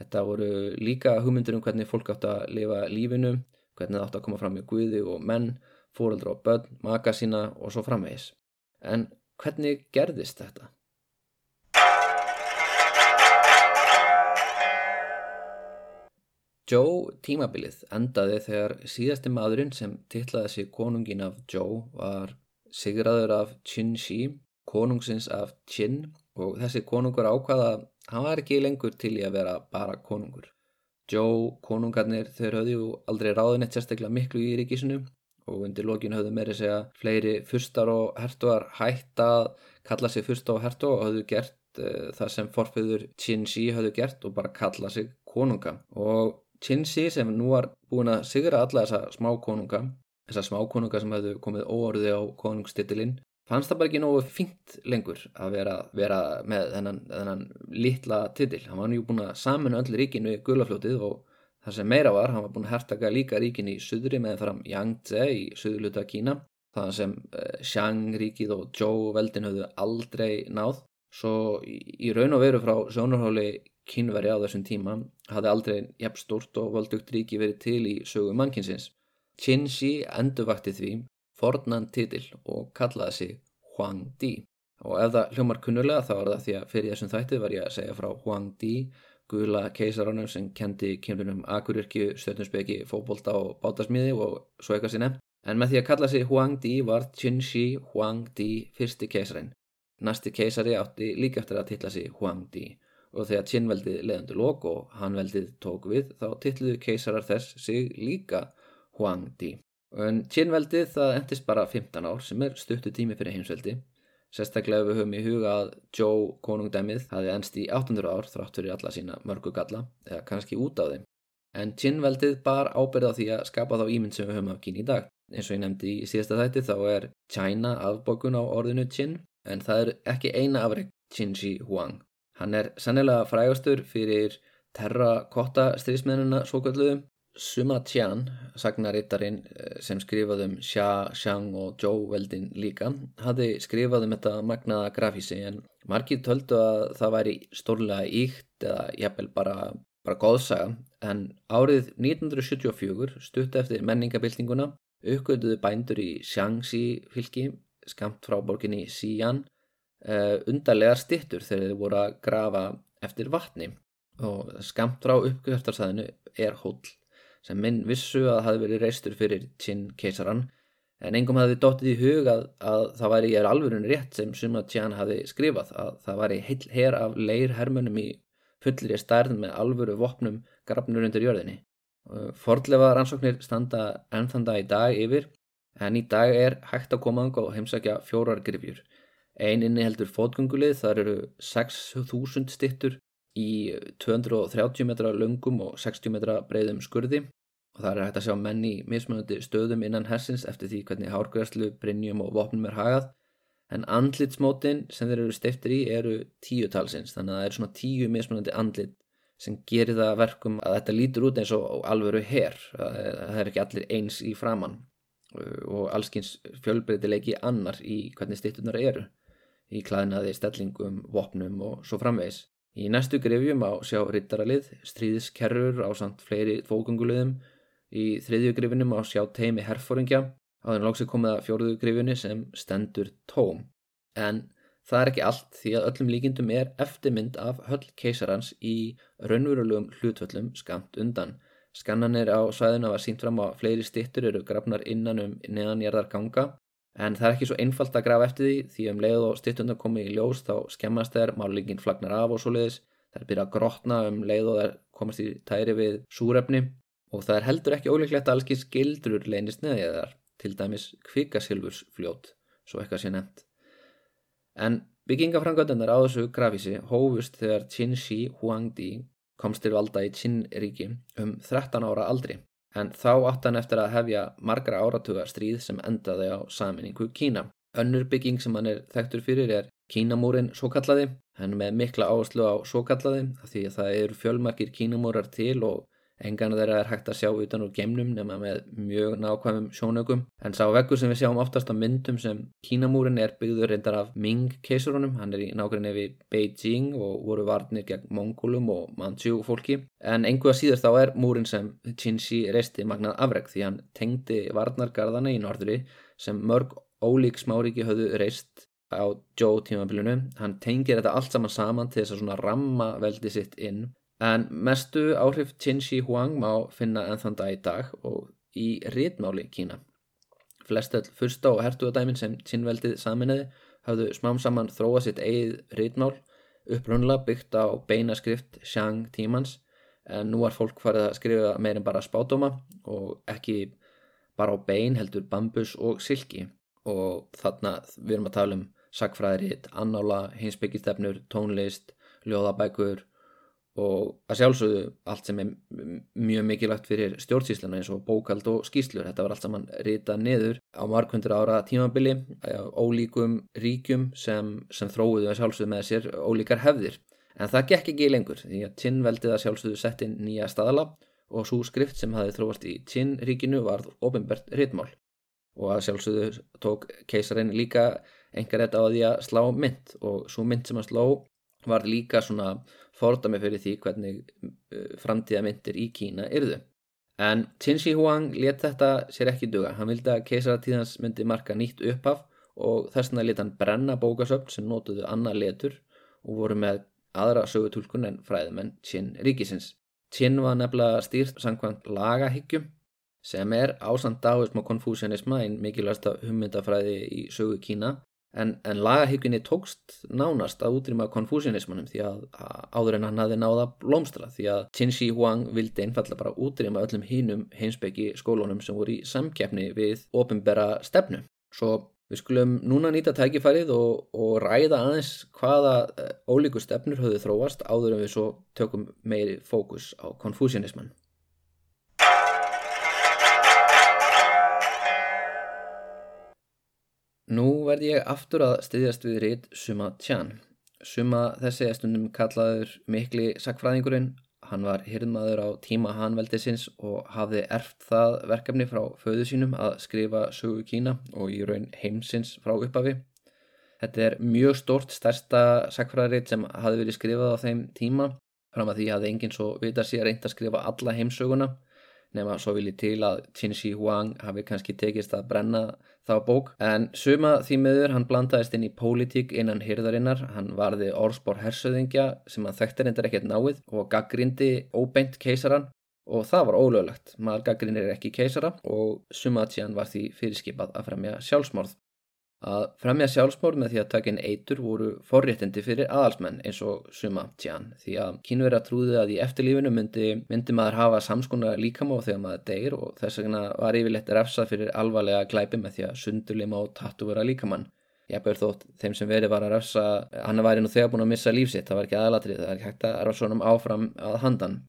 Þetta voru líka hugmyndur um hvernig fólk átt að lifa lífinu, hvernig það átt að koma fram með guði og menn, fóröldra og börn, maka sína og svo framvegis. En hvernig gerðist þetta? Joe tímabilið endaði þegar síðasti maðurinn sem tillaði sig konungin af Joe var sigraður af Qin Shi, konungsins af Qin og þessi konungur ákvaða að hann var ekki lengur til í að vera bara konungur. Joe konungarnir þeir höfðu aldrei ráðin eitt sérstaklega miklu í ríkisinu og undir lokin höfðu meiri segja fleiri fyrstar og hertuar hætt að kalla sig fyrst og hertu og höfðu gert uh, það sem forfiður Qin Shi höfðu gert og bara kalla sig konunga og Chinsi sem nú var búin að sigra alla þessa smákonunga, þessa smákonunga sem hefðu komið óorði á konungstitilinn, fannst það bara ekki nógu fínt lengur að vera, vera með þennan, þennan litla titil. Hann var nú búin að saminu öll ríkinu í gulafljótið og það sem meira var, hann var búin að hertaka líka ríkin í suðri með fram Yangtze í suðluta Kína, það sem uh, Xiang-ríkið og Zhou-veldin höfðu aldrei náð. Svo í raun og veru frá sjónarháli kynveri á þessum tíma hafði aldrei jafn stort og voldugt ríki verið til í sögu mannkinsins. Qinshi endurvakti því fornan titil og kallaði sig Huang Di. Og ef það hljómar kunnulega þá er það því að fyrir þessum þætti var ég að segja frá Huang Di, gula keisaranum sem kendi kynlunum akuryrkju, stöðnusbeki, fókbólta og bátasmíði og svo eitthvað sinna. En með því að kalla sig Huang Di var Qinshi Huang Di fyrsti keisarin. Næsti keisari átti líka eftir að tilla sig Huang Di og þegar Qin-veldið leðandi lók og Han-veldið tók við þá tilluðu keisarar þess sig líka Huang Di. En Qin-veldið það endist bara 15 ár sem er stuttu tími fyrir heimsveldi. Sérstaklega við höfum í huga að Zhou konungdæmið hafi ennst í 800 ár þrátt fyrir alla sína mörgu galla eða kannski út á þeim. En Qin-veldið bar ábyrða því að skapa þá ímynd sem við höfum af Kín í dag. Eins og ég nefndi í síðasta þætti þá er China afbókun á orðinu Qin en það er ekki eina afreg Qin Shi Huang. Hann er sannilega frægastur fyrir terrakotta strísmennina svokvöldluðum. Suma Tian, sagnarittarinn eh, sem skrifaði um Xia, Xiang og Zhou veldin líka, hafði skrifað um þetta magnaða grafísi en margir töldu að það væri stórlega íkt eða jafnvel bara, bara góðsaga en árið 1974, stutt eftir menningabildinguna, uppgötuðu bændur í Xiangxi fylki, skamt frá borginni Xi'an uh, undarlegar stittur þegar þeir voru að grafa eftir vatni og skamt frá uppgöftarsæðinu er hóll sem minn vissu að það hafi verið reistur fyrir Qin keisaran en engum hafi dóttið í hug að, að það væri ég er alvörun rétt sem Suma Tian hafi skrifað að það væri heil her af leirhermunum í fullri stærn með alvöru vopnum grafnur undir jörðinni. Fordlefa rannsóknir standa ennþanda í dag yfir en í dag er hægt að koma og heimsækja fjórar grifjur Einn inni heldur fótgöngulið, þar eru 6.000 stittur í 230 metra lungum og 60 metra breyðum skurði og það er hægt að sjá menn í mismunandi stöðum innan hersins eftir því hvernig hárgræslu, brinjum og vopnum er hagað. En andlitsmótin sem þeir eru stiftir í eru tíu talsins, þannig að það eru svona tíu mismunandi andlit sem gerir það verkum að þetta lítur út eins og alvöru herr. Það er ekki allir eins í framann og allskins fjölbreytileiki annar í hvernig stittunar eru í klæðnaði, stellingum, vopnum og svo framvegis. Í næstu grefjum á sjá rittaralið, stríðiskerrur á samt fleiri fókungulegum, í þriðju grefinum á sjá teimi herfóringja, á þennan lóks er komið að fjóruðu grefjunni sem stendur tóm. En það er ekki allt því að öllum líkindum er eftirmynd af höll keisarans í raunverulegum hlutvöllum skamt undan. Skannanir á svæðinu var sínt fram á fleiri stittur eru grafnar innan um neðanjarðar ganga En það er ekki svo einfalt að grafa eftir því því um leið og styrtundar komið í ljós þá skemmast þeir, málingin flagnar af og svo leiðis. Það er byrjað að grotna um leið og það komast í tæri við súrefni og það er heldur ekki ólíklegt að allski skildrur leynist neðiðar, til dæmis kvikasilfursfljót, svo eitthvað sé nefnt. En byggingafrangöndunar á þessu grafísi hófust þegar Qin Shi Huangdi komst til valda í Qin-ríki um 13 ára aldri en þá átt hann eftir að hefja margra áratuga stríð sem endaði á saminningu Kína. Önnur bygging sem hann er þekktur fyrir er Kínamúrin svo kallaði, hann með mikla áherslu á svo kallaði því að það eru fjölmarkir Kínamúrar til og Engan þeirra er hægt að sjá utan úr gemnum nema með mjög nákvæmum sjónögum en sá veggur sem við sjáum oftast á myndum sem Kínamúrin er byggður reyndar af Ming keisurunum, hann er í nákvæmni við Beijing og voru varnir gegn mongólum og mannsjú fólki. En enguða síður þá er múrin sem Qinxi reisti magnað afreg því hann tengdi varnargarðana í norðri sem mörg ólík smáriki höfðu reist á Joe tímabilinu, hann tengir þetta allt saman saman til þess að svona ramma veldi sitt inn En mestu áhrif Qin Shi Huang má finna ennþann dag í dag og í rítmáli Kína. Flestöld fyrsta og hertugadæmin sem Qin-veldið saminniði hafðu smám saman þróa sitt eigið rítmál upprunnulega byggt á beina skrift Xiang tímans en nú var fólk farið að skrifa meirinn bara spátoma og ekki bara á bein heldur bambus og silki og þarna við erum að tala um sagfræðiritt, annála, hinsbyggistefnur, tónlist, ljóðabækur og að sjálfsögðu allt sem er mjög mikilvægt fyrir stjórnsýsluna eins og bókald og skýslur þetta var allt saman ritað niður á margundur ára tímabili ólíkum ríkjum sem, sem þróiðu að sjálfsögðu með sér ólíkar hefðir. En það gekk ekki lengur því að Tinn veldið að sjálfsögðu sett inn nýja staðala og svo skrift sem hafi þróast í Tinn ríkinu varð ofinbært ritmál. Og að sjálfsögðu tók keisarinn líka engar þetta á því að slá mynd og svo mynd sem að slá var líka svona fordami fyrir því hvernig uh, framtíðamyndir í Kína yrðu. En Qin Shi Huang let þetta sér ekki duga. Hann vildi að keisaratíðans myndi marka nýtt upphaf og þess vegna let hann brenna bókasöfn sem nótuðu annað letur og voru með aðra sögutúlkun en fræðumenn Qin ríkisins. Qin var nefnilega stýrt samkvæmt lagahyggjum sem er ásand dáism og konfúsianisma einn mikilvægsta hummyndafræði í sögu Kína En, en lagahyggjunni tókst nánast að útrýma konfúsianismannum því að, að áður en hann hafði náða blómstra því að Qin Shi Huang vildi einfalla bara útrýma öllum hínum heimsbyggi skólunum sem voru í samkeppni við ofinbera stefnu. Svo við skulum núna nýta tækifærið og, og ræða aðeins hvaða eh, ólíku stefnur höfðu þróast áður en við svo tökum meiri fókus á konfúsianismann. Nú verð ég aftur að styðjast við rít Suma Tjan. Suma þessi er stundum kallaður mikli sakfræðingurinn. Hann var hirðmaður á tíma hanveldisins og hafði erft það verkefni frá föðu sínum að skrifa sögu Kína og í raun heimsins frá uppafi. Þetta er mjög stort stærsta sakfræðarít sem hafi verið skrifað á þeim tíma. Fram að því hafði enginn svo vita sér reynd að skrifa alla heimsöguna nema svo vil ég til að Qin Shi Huang hafi kannski tekist að brenna þá bók. En suma því miður hann blandaðist inn í pólitík innan hyrðarinnar hann varði orðspór hersöðingja sem hann þekkti reyndar ekkert náið og gaggrindi óbeint keisaran og það var ólöglegt, maður gaggrinir ekki keisara og Sumachian var því fyrirskipað að fremja sjálfsmorð Að fremja sjálfsmór með því að taka inn eitur voru forréttindi fyrir aðalsmenn eins og suma tján því að kínverða trúði að í eftirlífinu myndi, myndi maður hafa samskona líkamá þegar maður deyr og þess vegna var yfirleitt refsað fyrir alvarlega glæpi með því að sundurlima og tattu vera líkamann. Ég bauð þótt þeim sem verið var að refsa, hann væri nú þegar búin að missa lífsitt, það var ekki aðalatrið, það er ekki hægt að refsa honum áfram að handan.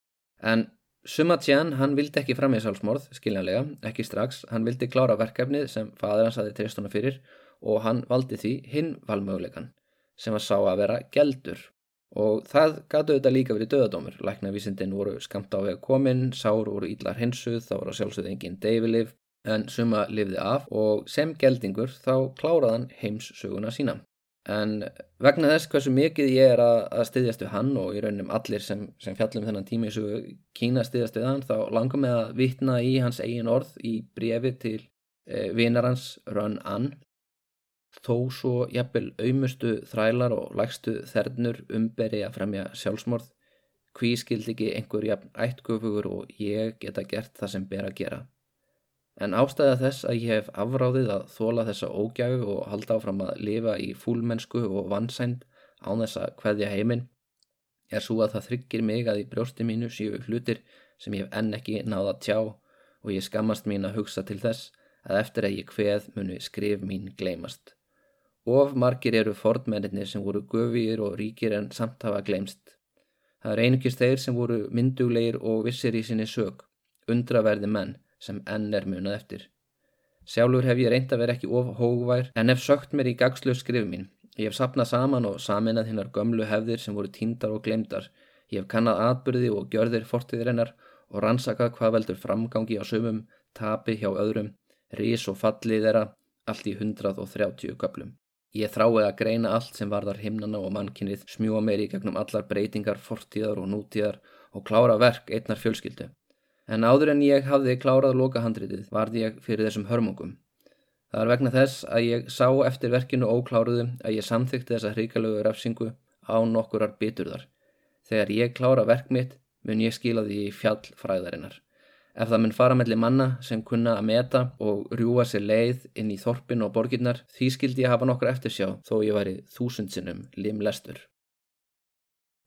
En Suma Tján, hann vildi ekki fremja sjálfsmórð, skiljanlega, ekki strax, hann vildi klára verkefnið sem fadur hans aðið treyst hona fyrir og hann valdi því hinn valmöguleikan sem að sá að vera geldur. Og það gætu auðvitað líka verið döðadómur læknavísindin voru skamt á vega komin sár voru ídlar hensuð, þá voru sjálfsögð engin deyfilif en suma lifði af og sem geldingur þá kláraðan heimssuguna sína. En vegna þess hversu mikið ég er að, að styðjast við hann og í raunum allir sem, sem fjallum þennan í sugu Kína styðjast við hann þá langar mig að vitna í hans eigin orð í brefi til eh, vinarans Run An Þó svo jafnvel auðmustu þrælar og lægstu þernur umberi að fremja sjálfsmorð, hví skildi ekki einhver jafn ættgufugur og ég geta gert það sem ber að gera. en ástæða þess að ég hef afráðið að þóla þessa ógæfu og halda áfram að lifa í fúlmennsku og vansænd án þess að hveðja heiminn er svo að það þryggir mig að í brjósti mínu séu hlutir sem ég hef enn ekki náða tjá og ég skammast mín að hugsa til þess að eftir að ég hveð muni skrif mín gleymast. Of margir eru fordmennir sem voru gufir og ríkir en samt hafa gleymst. Það er einugist þeir sem voru myndugleir og vissir í sinni sög, undraverði menn sem enn er munað eftir. Sjálfur hef ég reynd að vera ekki of hógvær en hef sögt mér í gagslu skrif mín. Ég hef sapnað saman og saminað hinnar gömlu hefðir sem voru tíndar og glemdar. Ég hef kannad atbyrði og gjörðir fortiðir hennar og rannsakað hvað veldur framgangi á sumum, tapi hjá öðrum, rís og fallið þeirra, allt í 130 köplum. Ég þrái að greina allt sem varðar himnana og mannkinnið, smjúa meir í gegnum allar breytingar, fortíðar og nútíðar og klára verk einnar fjölskyldu. En áður en ég hafði klárað lokahandritið varði ég fyrir þessum hörmungum. Það er vegna þess að ég sá eftir verkinu ókláruðu að ég samþykti þessa hrikalögu rafsingu á nokkurar biturðar. Þegar ég klára verk mitt mun ég skila því fjall fræðarinnar. Ef það mun fara melli manna sem kunna að meta og rjúa sér leið inn í þorpin og borginnar, því skildi ég hafa nokkur eftirsjá þó ég væri þúsundsinnum limlestur.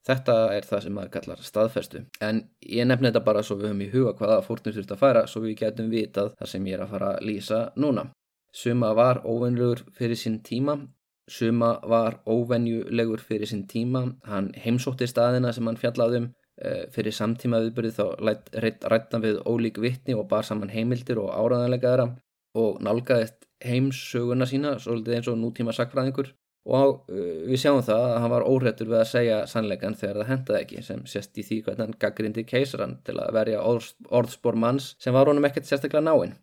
Þetta er það sem maður kallar staðferstu, en ég nefn þetta bara svo við höfum í huga hvaða fórnum þurft að færa svo við getum vitað það sem ég er að fara að lýsa núna. Suma var óvenjulegur fyrir sín tíma, suma var óvenjulegur fyrir sín tíma, hann heimsótti staðina sem hann fjallaði um. Eh, fyrir samtíma viðbyrði þá rættan við ólík vittni og bar saman heimildir og áraðanlega þeirra og nálgaðist heimsöguna sína svolítið eins og nútíma sakfræðingur og uh, við sjáum það að hann var óhrettur við að segja sannleikan þegar það hendaði ekki sem sést í því hvernig hann gaggrindi keisaran til að verja orðs, orðspor manns sem var honum ekkert sérstaklega náinn.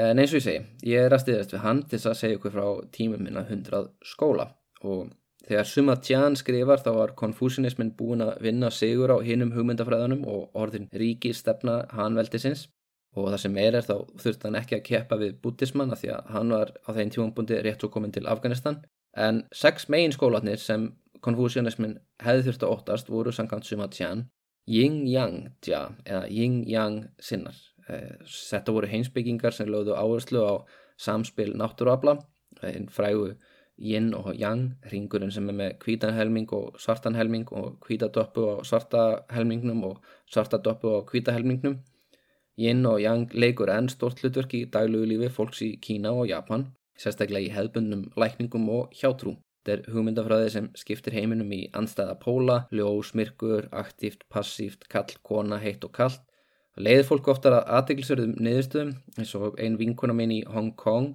En eins og ég segi, ég er að stiðast við hann til að segja ykkur frá tímum minna 100 skóla og Þegar Suma Tjan skrifar þá var konfúsinismin búin að vinna sigur á hinnum hugmyndafræðanum og orðin ríki stefna hanveldisins og það sem er er þá þurft hann ekki að keppa við buddhismann að því að hann var á þeim tjónbundi rétt og komin til Afganistan en sex megin skólatnir sem konfúsianismin hefði þurft að óttast voru samkvæmt Suma Tjan Yin-Yang Tja eða Yin-Yang sinnar. Eh, þetta voru heimsbyggingar sem lögðu áherslu á samspil náttúruabla einn frægu yin og yang, ringurinn sem er með hvítan helming og svartan helming og hvítadoppu á svarta helmingnum og svartadoppu á hvíta helmingnum. Yin og yang leikur enn stort hlutverk í daglugu lífi fólks í Kína og Japan, sérstaklega í hefbundnum lækningum og hjátrú. Þetta er hugmyndafræði sem skiptir heiminum í anstæða póla, ljós, myrkur, aktíft, passíft, kall, kona, heitt og kallt. Leiðir fólk oftar að aðdeglisverðum niðurstöðum eins og ein vinkona minn í Hong Kong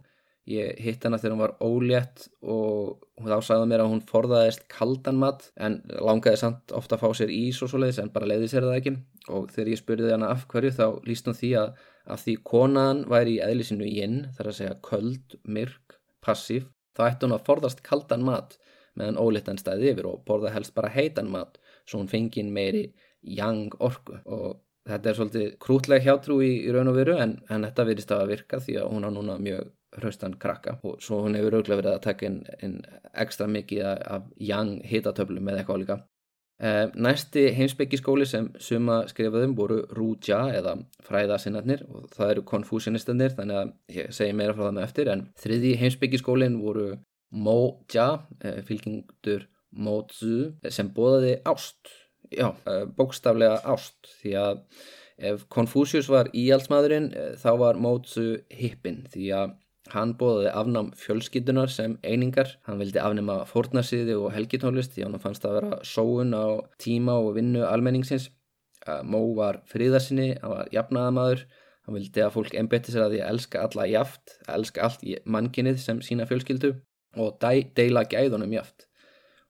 Ég hitt hana þegar hún var ólétt og hún ásæði mér að hún forðaðist kaldan mat en langaði samt ofta að fá sér ís og svo leiðis en bara leiði sér það ekki. Og þegar ég spurði hana af hverju þá líst hún því að, að því konan væri í eðlisinu inn þar að segja köld, myrk, passív þá ætti hún að forðast kaldan mat meðan óléttan stæði yfir og borða helst bara heitan mat svo hún fengið meiri jang orku. Og þetta er svolítið krútleg hjátrú í, í raun og veru en, en þetta virðist að virka því að hún á núna mjög hraustan krakka og svo hún hefur auðvitað verið að taka inn, inn ekstra mikið af young hitatöflum eða eitthvað líka. Eh, næsti heimsbyggiskóli sem suma skrifaðum voru Rúdja eða fræðasinnarnir og það eru konfúsionistanir þannig að ég segi meira frá það með eftir en þriði heimsbyggiskólin voru Mo-ja, eh, fylgjengdur Mo-tzu sem bóðaði ást, já, eh, bókstaflega ást því að ef Konfúsius var íhaldsmaðurinn þá var Mo-tzu hippin því að Hann bóðaði afnám fjölskytunar sem einingar, hann vildi afnema fórnarsýði og helgitónlist því hann fannst að vera sóun á tíma og vinnu almenningsins. Mó var fríðarsinni, hann var jafnaðamadur, hann vildi að fólk einbetti sér að því að elska alla jaft, að elska allt í mannkinnið sem sína fjölskyldu og deila gæðunum jaft.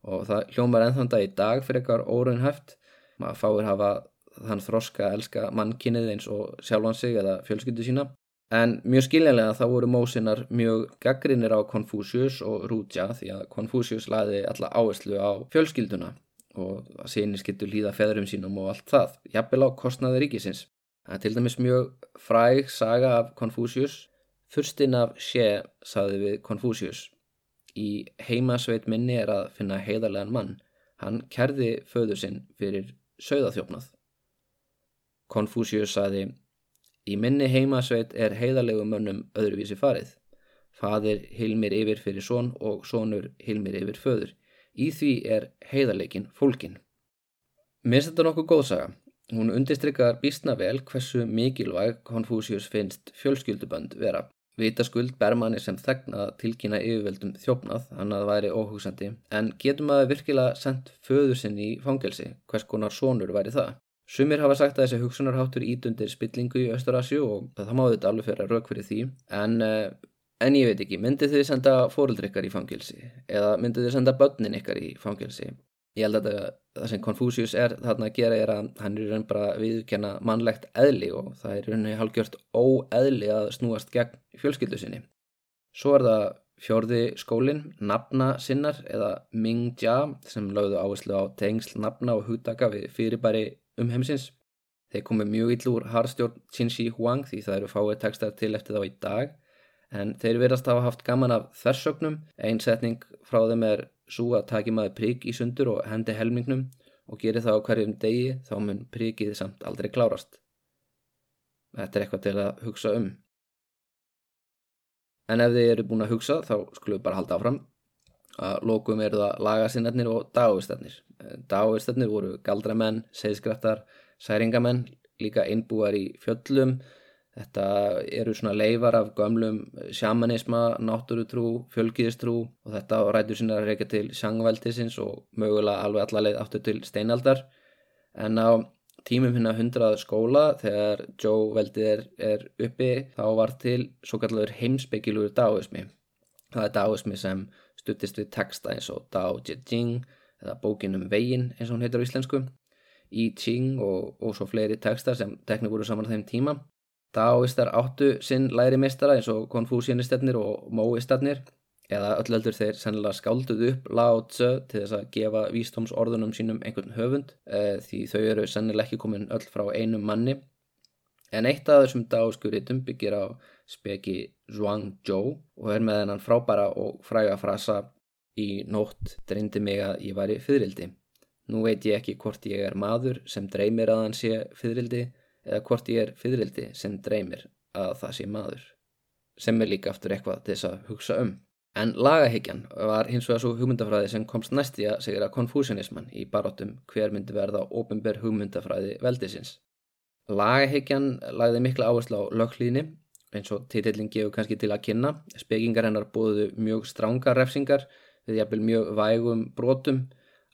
Og það hljómar ennþann dag í dag fyrir eitthvað óraunhæft, maður fáir hafa þann þroska að elska mannkinnið eins og sjálfan sig eða fjölskyldu sína En mjög skiljanlega þá voru Mósinar mjög gaggrinir á Konfúsius og Rúdja því að Konfúsius laði alla áherslu á fjölskylduna og að sinni skildu líða feðrum sínum og allt það, jafnvel á kostnaði ríkisins. Það er til dæmis mjög fræg saga af Konfúsius. Fyrstinn af sé saði við Konfúsius. Í heimasveit minni er að finna heiðarlegan mann. Hann kerði föður sinn fyrir sögðaþjófnað. Konfúsius saði Í minni heimasveit er heiðalegu mönnum öðruvísi farið. Fadir hilmir yfir fyrir són og sónur hilmir yfir föður. Í því er heiðalegin fólkin. Mér þetta nokkuð góðsaga. Hún undistrykar býstna vel hversu mikilvæg Konfúsius finnst fjölskyldubönd vera. Vitaskuld ber manni sem þegna tilkynna yfirveldum þjófnað, hann að það væri óhugsandi, en getum að virkilega sendt föður sinn í fangelsi, hvers konar sónur væri það? Sumir hafa sagt að þessi hugsunarháttur ítundir spillingu í Östurasju og það má þetta alveg fyrir að rauk fyrir því, en, eh, en ég veit ekki, myndið þið senda fóruldri ykkar í fangelsi eða myndið þið senda börnin ykkar í fangelsi? Ég held að það sem Confucius er þarna að gera er að hann er raun bara viðkenna mannlegt eðli og það er raun og halgjört óeðli að snúast gegn fjölskyldu sinni. Svo er það fjörði skólinn, nafna sinnar eða Ming-Jia sem lögðu áherslu á tengsl nafna og húttaka við fyrirbæri um heimsins. Þeir komið mjög ill úr harstjórn Qin-Shi Huang því það eru fáið tekstar til eftir þá í dag en þeir verðast hafa haft gaman af þversögnum. Einn setning frá þeim er svo að taki maður prík í sundur og hendi helmingnum og geri það á hverjum degi þá mun príkið samt aldrei klárast. Þetta er eitthvað til að hugsa um. En ef þið eru búin að hugsa þá skulum við bara halda áfram. Að lókum eru það lagasinnarnir og dagistarnir. Dagistarnir voru galdramenn, seiðskraftar, særingamenn, líka einbúar í fjöllum, Þetta eru svona leifar af gömlum sjamanisma, náttúrutrú, fjölgiðistrú og þetta rætur sína að reyka til sjangveldisins og mögulega alveg allarleið áttu til steinaldar. En á tímum hérna hundrað skóla þegar Joe veldið er, er uppi þá var til svo kallur heimsbyggilugur daoismi. Það er daoismi sem stuttist við texta eins og Dao Jing eða bókinum Vegin eins og hún heitir á íslensku. Í Ching og, og svo fleiri textar sem tekni voru saman á þeim tíma. Daoistar áttu sinn læri mistara eins og konfúsianisternir og móistarnir eða öll öldur þeir sennilega skálduð upp Lao Tzu til þess að gefa vístómsorðunum sínum einhvern höfund e, því þau eru sennilega ekki komin öll frá einum manni en eitt af þessum daoskuritum byggir á speki Zhuang Zhou og er með hennan frábæra og fræga frasa í nótt dreyndi mig að ég væri fyririldi. Nú veit ég ekki hvort ég er maður sem dreymir að hann sé fyririldi eða hvort ég er fyririldi sem dreymir að það sé maður sem er líka aftur eitthvað til þess að hugsa um. En lagahyggjan var hins vegar svo hugmyndafræði sem komst næst í að segjara konfúsianisman í baróttum hver myndi verða ofinber hugmyndafræði veldisins. Lagahyggjan lagði mikla áherslu á lögklíðni eins og títillin gefur kannski til að kynna. Spekingar hennar búðu mjög stránga refsingar við jafnvel mjög vægum brotum,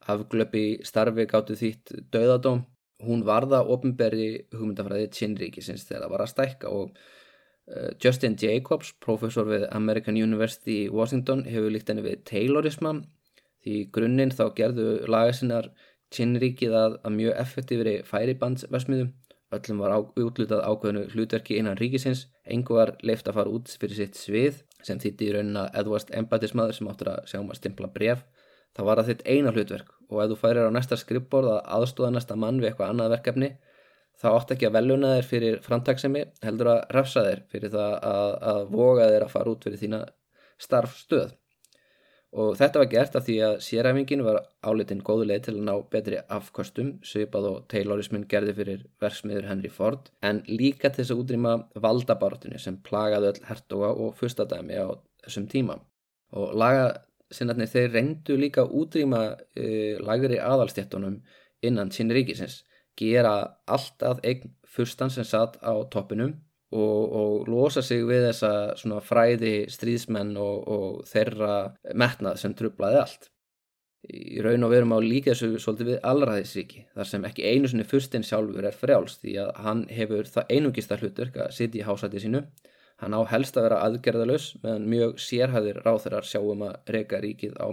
afglöpi starfi gáttu þýtt döðadóm hún varða ofinberði hugmyndafræði Chinríkisins þegar það var að stækka og uh, Justin Jacobs, professor við American University í Washington, hefur líkt henni við Taylorisma því grunninn þá gerðu lagasinnar Chinríkið að, að mjög effektífri færibandsversmiðum öllum var útlutað ákveðinu hlutverki innan ríkisins, engu var leift að fara út fyrir sitt svið sem þýtti í raunin að Edvards embatismadur sem áttur að sjá um að stimpla bref það var að þitt eina hlutverk. Og ef þú færir á næsta skrippborð að aðstóða næsta mann við eitthvað annað verkefni þá átt ekki að veljuna þér fyrir framtaksemi heldur að refsa þér fyrir það að, að voga þér að fara út fyrir þína starfstöð og þetta var gert af því að séræfingin var álitinn góðu leið til að ná betri afkostum svipað og Taylorismin gerði fyrir verksmiður Henry Ford en líka til þess að útrýma valdabartinu sem plagaði öll hertoga og fyrstadæmi á þessum tíma. Og laga sinnatni þeir reyndu líka útrýma uh, lagri aðalstjættunum innan sín ríkisins gera allt að eign fyrstan sem satt á toppinum og, og losa sig við þessa fræði stríðsmenn og, og þeirra metnað sem trublaði allt. Í raun og verum á líka þessu svolítið við allraðisríki þar sem ekki einu sinni fyrstinn sjálfur er frjálst því að hann hefur það einungist að hlutur að sitja í hásæti sínu. Hann á helst að vera aðgerðalus meðan mjög sérhæðir ráþurar sjáum að reyka ríkið á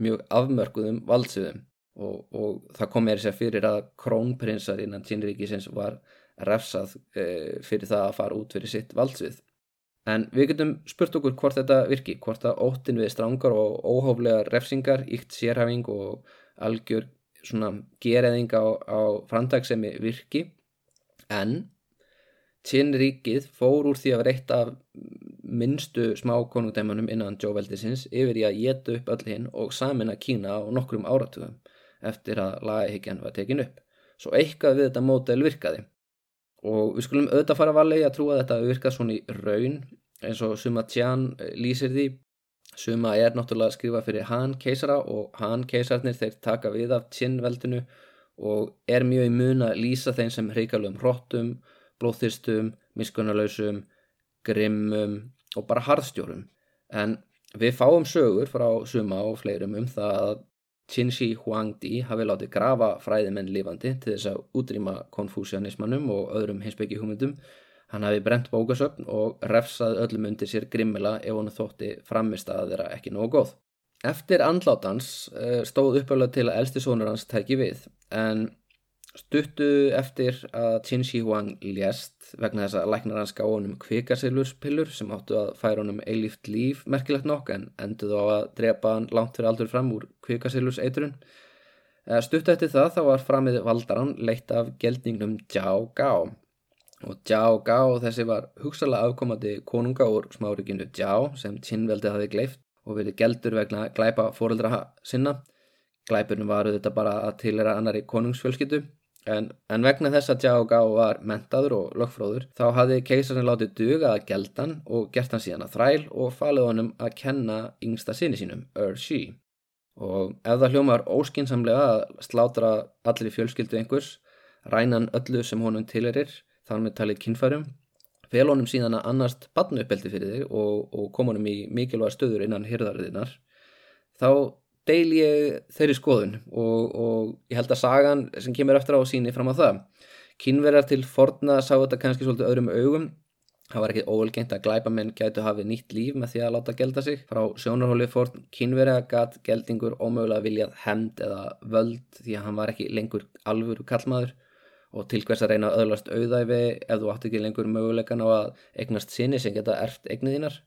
mjög afmörkuðum valdsviðum. Og, og það kom mér sér fyrir að krónprinsar innan tínríkisins var refsað e, fyrir það að fara út fyrir sitt valdsvið. En við getum spurt okkur hvort þetta virki, hvort að óttin við strángar og óhóflega refsingar, ykt sérhæfing og algjör gereðing á, á framtagsemi virki en Tjinnríkið fór úr því að vera eitt af minnstu smá konungdæmanum innan Jóveldisins yfir í að geta upp öll hinn og samina Kína á nokkrum áratugum eftir að lagahyggjan var tekin upp. Svo eitthvað við þetta mótel virkaði og við skulum auðvitað fara varlega að trúa að þetta virkað svona í raun eins og Suma Tjan lýsir því. Suma er náttúrulega að skrifa fyrir Han keisara og Han keisarnir þeir taka við af Tjinn veldinu og er mjög í mun að lýsa þeim sem hreikalum hróttum, blóðþyrstum, miskunnalausum, grimmum og bara harðstjórum. En við fáum sögur frá Suma og fleirum um það að Qinshi Huangdi hafi látið grafa fræðimenn lifandi til þess að útrýma konfúsianismannum og öðrum hinsbyggi húmyndum. Hann hafi brent bókasöfn og refsað öllum undir sér grimmila ef hann þótti framist að þeirra ekki nógu góð. Eftir andlátans eh, stóð uppöflað til að elsti sónur hans tæki við en Stuttu eftir að Qin Shi Huang lést vegna þess að læknar hans gá honum kvikasilurspillur sem áttu að færa honum eilíft líf merkilegt nokk en enduð á að drepa hann langt fyrir aldur fram úr kvikasilursheiturun. Eh, stuttu eftir það þá var framið valdaran leitt af geldningnum Jiao Gao og Jiao Gao þessi var hugsalega afkomandi konunga úr smárikinu Jiao sem Qin veldi hafi gleift og verið geldur vegna glæpa fóreldra sinna. Glæpurnum var auðvitað bara að tilera annari konungsfjölskyttu En, en vegna þess að Jiao Gao var mentaður og lögfróður þá hafði keisarinn látið duga að geldan og gert hann síðan að þræl og falið honum að kenna yngsta sinni sínum, Er Shi. Og ef það hljómar óskinsamlega að slátra allir í fjölskyldu einhvers, rænan öllu sem honum tilerir, þann með talið kynfærum, fel honum síðan að annast badnuppeldi fyrir þig og, og kom honum í mikilvæg stöður innan hyrðarðinar, þá deil ég þeirri skoðun og, og ég held að sagan sem kemur eftir á síni fram á það. Kynverjar til forna sá þetta kannski svolítið öðrum augum. Það var ekki óvelgengt að glæpamenn gætu hafið nýtt líf með því að láta gelda sig. Frá sjónarhóli forn kynverja gatt geldingur ómögulega viljað hend eða völd því að hann var ekki lengur alvöru kallmaður og til hvers að reyna að öðlast auðæfi ef þú átt ekki lengur mögulegan á að eignast sinni sem geta erft eigniðínar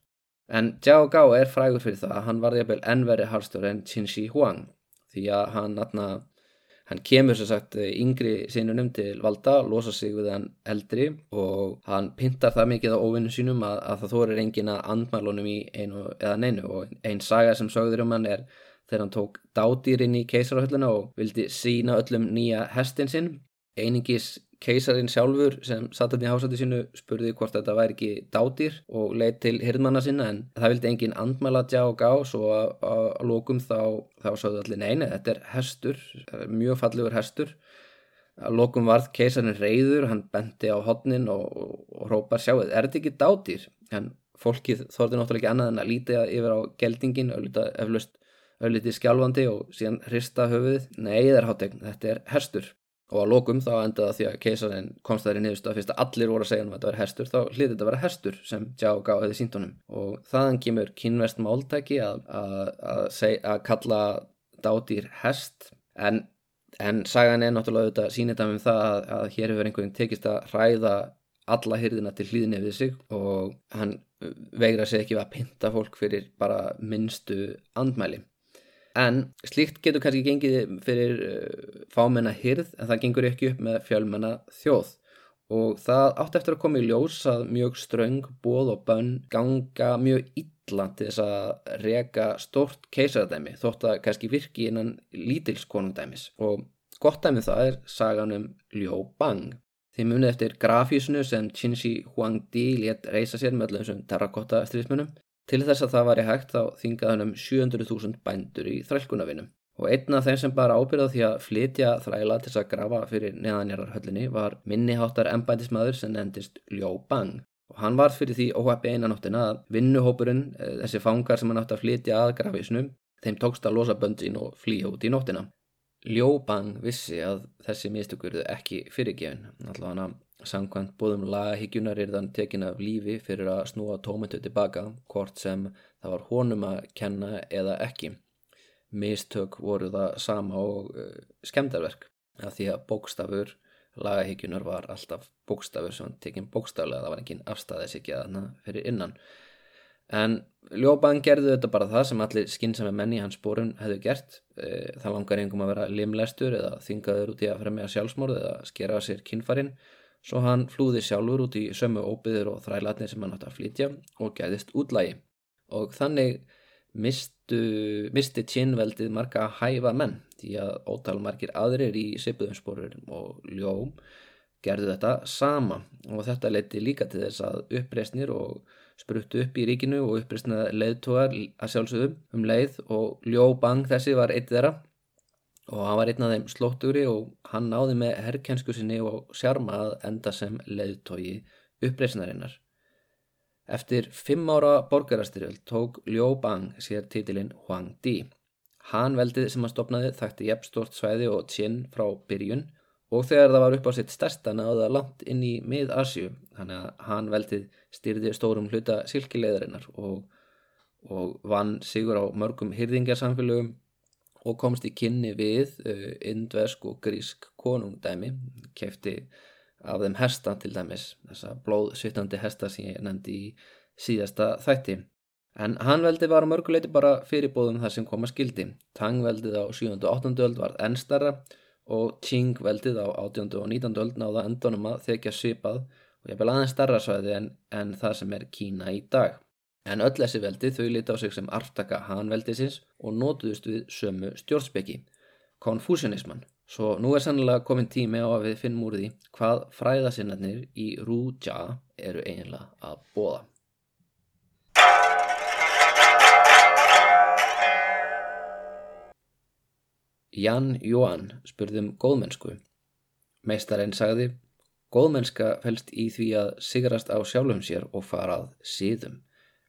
En Jiao Gao er frægur fyrir það að hann varði jafnvel ennveri harstjóri en Qin Shi Huang því að hann, atna, hann kemur sem sagt yngri sinunum til valda, losa sig við hann eldri og hann pintar það mikið á óvinnu sínum að, að það þorir engin að andmælunum í einu eða neinu. Og einn saga sem sögður um hann er þegar hann tók dádýrin í keisarahölluna og vildi sína öllum nýja hestin sinn. Einingis Keisarin sjálfur sem satt hann í hásættu sínu spurði hvort þetta væri ekki dátýr og leitt til hirðmanna sinna en það vildi engin andmæla tjá og gá svo að, lókum þá, þá sáðu allir neina þetta er hestur, mjög fallegur hestur. Að lókum varð keisarin reyður, hann bendi á hodnin og, og, og rópar sjáuð, er þetta ekki dátýr? En fólkið þorði náttúrulega ekki annað en að lítið yfir á geldingin eflust öllitið skjálfandi og síðan hrista höfuðið, nei það er hátegn, þetta er hestur og að lókum þá endaði því að keisarinn komst þær í niðurstu að fyrst að allir voru að segja um að þetta var hestur þá hlýði þetta að vera hestur sem Jiao Gao hefði sínt honum. Og þaðan kemur kynvest máltæki að, að, að, að kalla dátýr hest. En, en sagan er náttúrulega auðvitað sínitað um það að hér hefur einhvern tekist að hræða alla hyrðina til hlýðinni við sig og hann veigra sig ekki að pinta fólk fyrir bara minnstu andmæli En slíkt getur kannski gengið fyrir uh, fámenna hyrð en það gengur ekki upp með fjölmenna þjóð. Og það átti eftir að koma í ljós að mjög ströng, bóð og bönn ganga mjög illa til þess að reka stort keisaradæmi þótt að kannski virki innan lítilskonundæmis og gott dæmi það er sagan um Liu Bang. Þið munið eftir grafísnu sem Qinshi Huangdi létt reysa sér með öllum sem terrakotta stríðsmunum Til þess að það var í hægt þá þingað hann um 700.000 bændur í þrælkunavinum og einn af þeim sem bara ábyrða því að flytja þræla til að grafa fyrir neðanjararhöllinni var minniháttar embætismadur sem nefndist Liu Bang. Og hann var fyrir því óhæppi einanóttina að vinnuhópurinn, eh, þessi fangar sem hann átt að flytja að grafisnum, þeim tókst að losa böndin og flýja út í nóttina. Liu Bang vissi að þessi mistökurðu ekki fyrirgefin, allavega hann Samkvæmt bóðum lagahíkjunar er þann tekin af lífi fyrir að snúa tómyndu tilbaka, hvort sem það var honum að kenna eða ekki. Mistök voru það sama og uh, skemdarverk, af því að bókstafur lagahíkjunar var alltaf bókstafur sem tekinn bókstaflega, það var engin afstæðis ekki að hana fyrir innan. En Ljóban gerði þetta bara það sem allir skinnsami menni í hans spórun hefðu gert. E, það langar einhverjum að vera limlestur eða þingaður út í að fremja sjálfsmórð eða skera sér kinnfarinn svo hann flúði sjálfur út í sömu óbyður og þrælatni sem hann átti að flytja og gæðist útlægi og þannig mistu, misti tjinnveldið marga hæfa menn því að ótalmarkir aðrir í sipuðumsporurum og ljóm gerðu þetta sama. Og þetta leiti líka til þess að uppreysnir og spruttu upp í ríkinu og uppreysnaði leiðtógar að sjálfsögum um leið og Ljó Bang þessi var eitt þeirra og hann var einn af þeim slóttugri og hann náði með herrkensku sinni og sjarma að enda sem leiðtógi uppreysnarinnar. Eftir fimm ára borgarastyrjöld tók Ljó Bang sér títilinn Huang Di. Han veldið sem hann stopnaði þætti jefnstort svæði og tjinn frá byrjun og þegar það var upp á sitt stærsta náða langt inn í mið-Asju þannig að hann veldið styrði stórum hluta silkileðarinnar og, og vann sigur á mörgum hyrðingarsamfélögum og komst í kynni við uh, indvesk og grísk konungdæmi kefti af þeim hesta til dæmis þessa blóðsvittandi hesta sem ég nefndi í síðasta þætti en hann veldið var mörguleiti bara fyrirbóðum þar sem koma skildi Tangveldið á 7. og 8. öld var ennstara og Qing veldið á 18. og 19. öld náða endunum að þekja svipað og ég vil aðeins starra svæði en, en það sem er Kína í dag. En öll þessi veldi þau liti á sig sem arftaka hanveldisins og nótuðust við sömu stjórnspeki, konfúsianisman. Svo nú er sannlega komin tími á að við finnum úr því hvað fræðasinnarnir í Rúja eru eiginlega að bóða. Jan Johan spurðum góðmennsku. Meistarinn sagði, góðmennska fælst í því að sigrast á sjálfum sér og farað síðum.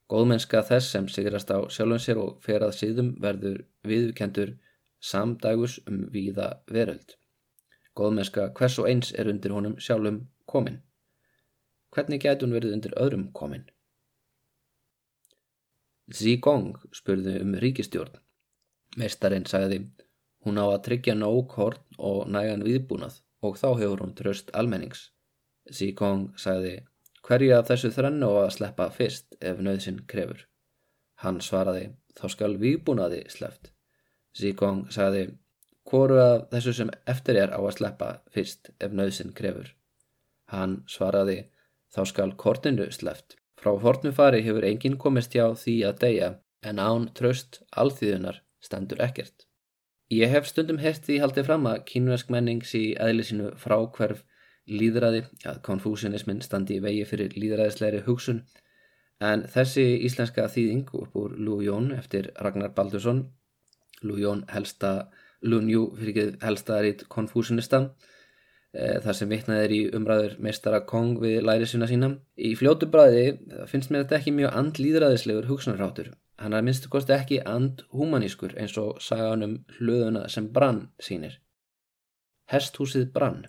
Góðmennska þess sem sigrast á sjálfum sér og ferað síðum verður viðkendur samdagus um víða veröld. Góðmennska hvers og eins er undir honum sjálfum komin. Hvernig gæti hún verið undir öðrum komin? Zigong spurði um ríkistjórn. Meistarinn sagði, Hún á að tryggja nóg horn og nægan viðbúnað og þá hefur hún tröst almennings. Zikong sagði, hverju af þessu þrennu á að sleppa fyrst ef nöðsinn krefur? Hann svaraði, þá skal viðbúnaði sleft. Zikong sagði, hvoru af þessu sem eftir er á að sleppa fyrst ef nöðsinn krefur? Hann svaraði, þá skal kortinu sleft. Frá hortnu fari hefur enginn komist hjá því að deyja en án tröst alþýðunar stendur ekkert. Ég hef stundum hert því haldið fram að kínversk menning sé eðlisínu frákverf líðræði, að konfúsianismin standi í vegi fyrir líðræðisleiri hugsun, en þessi íslenska þýðing upp úr Lú Jón eftir Ragnar Baldursson, Lú Jón helsta, Lunjú fyrir helsta rít konfúsianista, e, þar sem vitnað er í umræður meistara Kong við lærisuna sína. Í fljótu bræði finnst mér þetta ekki mjög andlýðræðislegur hugsunarráttur Hann er minnstu kosti ekki and humanískur eins og saganum hlöðuna sem brann sínir. Hesthúsið brann.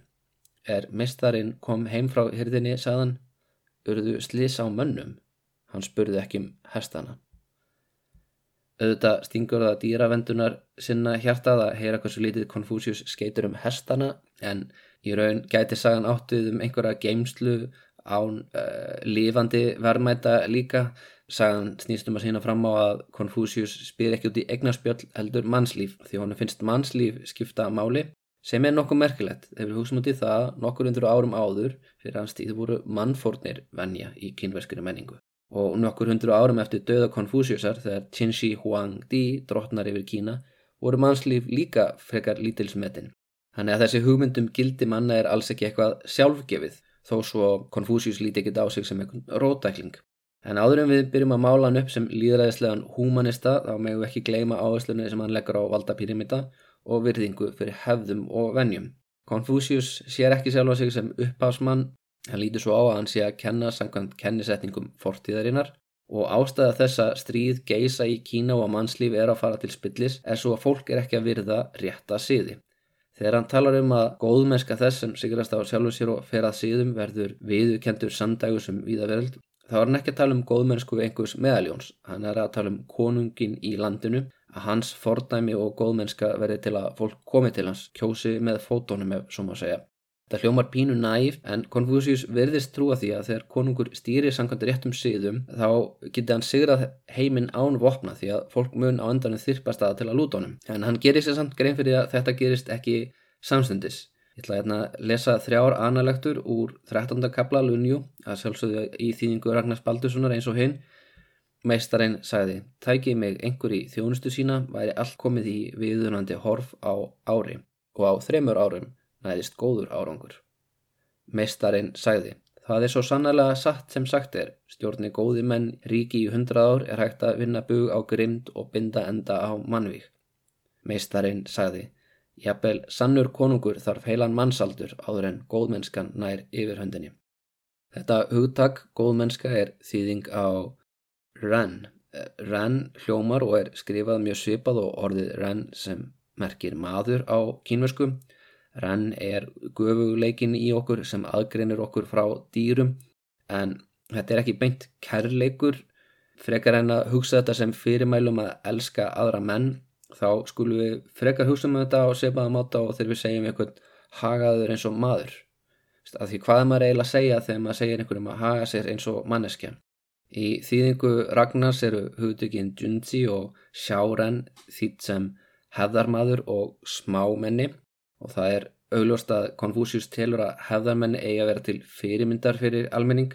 Er mistarinn kom heim frá hyrðinni, sagðan, urðu slis á mönnum. Hann spurði ekki um hestana. Auðvitað stingur það dýravendunar sinna hjartað að heyra hversu lítið Konfúsius skeitur um hestana en í raun gæti sagan áttuð um einhverja geimslu án uh, lifandi verðmæta líka Sagan snýstum að sína fram á að Confucius spyr ekki út í egnarspjöll heldur mannslíf því hann finnst mannslíf skipta máli sem er nokkuð merkilegt þegar við hugsaum út í það nokkur undur árum áður fyrir hans tíð voru mannfórnir vennja í kynverskinu menningu og nokkur hundur árum eftir döða Confuciusar þegar Qin Shi Huangdi drotnar yfir Kína voru mannslíf líka frekar lítilsmetin. Þannig að þessi hugmyndum gildi manna er alls ekki eitthvað sjálfgefið þó svo Confucius líti ekkit á sig sem einhvern rótækling. En áður en við byrjum að mála hann upp sem líðræðislegan humanista þá megum við ekki gleyma áherslunni sem hann leggur á valda pírimita og virðingu fyrir hefðum og vennjum. Confucius sér ekki sjálfa sig sem upphásmann, hann lítur svo á að hann sé að kenna samkvæmt kennisetningum fortíðarinnar og ástæða þessa stríð geisa í Kína og að mannslíf er að fara til spillis er svo að fólk er ekki að virða rétta siði. Þegar hann talar um að góðmennska þess sem sigrast á sjálfu sér og fer að síðum verður viðukendur samdægu sem viðaverld Þá er hann ekki að tala um góðmennsku einhvers meðaljóns, hann er að tala um konungin í landinu, að hans fordæmi og góðmennska verði til að fólk komi til hans, kjósi með fótónum ef svo má segja. Það hljómar pínu næf en Confucius verðist trúa því að þegar konungur stýrir samkvæmt réttum siðum þá geti hann sigrað heiminn án vopna því að fólk mun á endanum þyrpast aða til að lúta honum. En hann gerir sér samt grein fyrir að þetta gerist ekki samstundis. Ég ætla hérna að lesa þrjár analektur úr 13. kapla Lunju að sjálfsögðu í þýningu Ragnars Baldurssonar eins og hinn. Meistarinn sagði, tækið mig einhver í þjónustu sína væri allt komið í viðunandi horf á ári og á þremur árum næðist góður árangur. Meistarinn sagði, það er svo sannlega satt sem sagt er, stjórni góði menn ríki í hundrað ár er hægt að vinna bug á grimd og binda enda á mannvík. Meistarinn sagði, jafnvel sannur konungur þarf heilan mannsaldur áður en góðmennskan nær yfirhöndinni. Þetta hugtak góðmennska er þýðing á ren. Ren hljómar og er skrifað mjög svipað og orðið ren sem merkir maður á kínverskum Renn er gufuleikin í okkur sem aðgreinir okkur frá dýrum en þetta er ekki beint kærleikur. Frekar en að hugsa þetta sem fyrirmælum að elska aðra menn þá skulum við frekar hugsa um þetta og sepaða máta og þegar við segjum eitthvað hagaður eins og maður. Af því hvað er maður eiginlega að segja þegar maður segir einhverjum að haga sér eins og manneskja í þýðingu Ragnars eru hugdökinn Junji og Sjáren þýtt sem hefðarmadur og smámenni og það er augljóst að Konfúsius telur að hefðarmenni eigi að vera til fyrirmyndar fyrir almenning.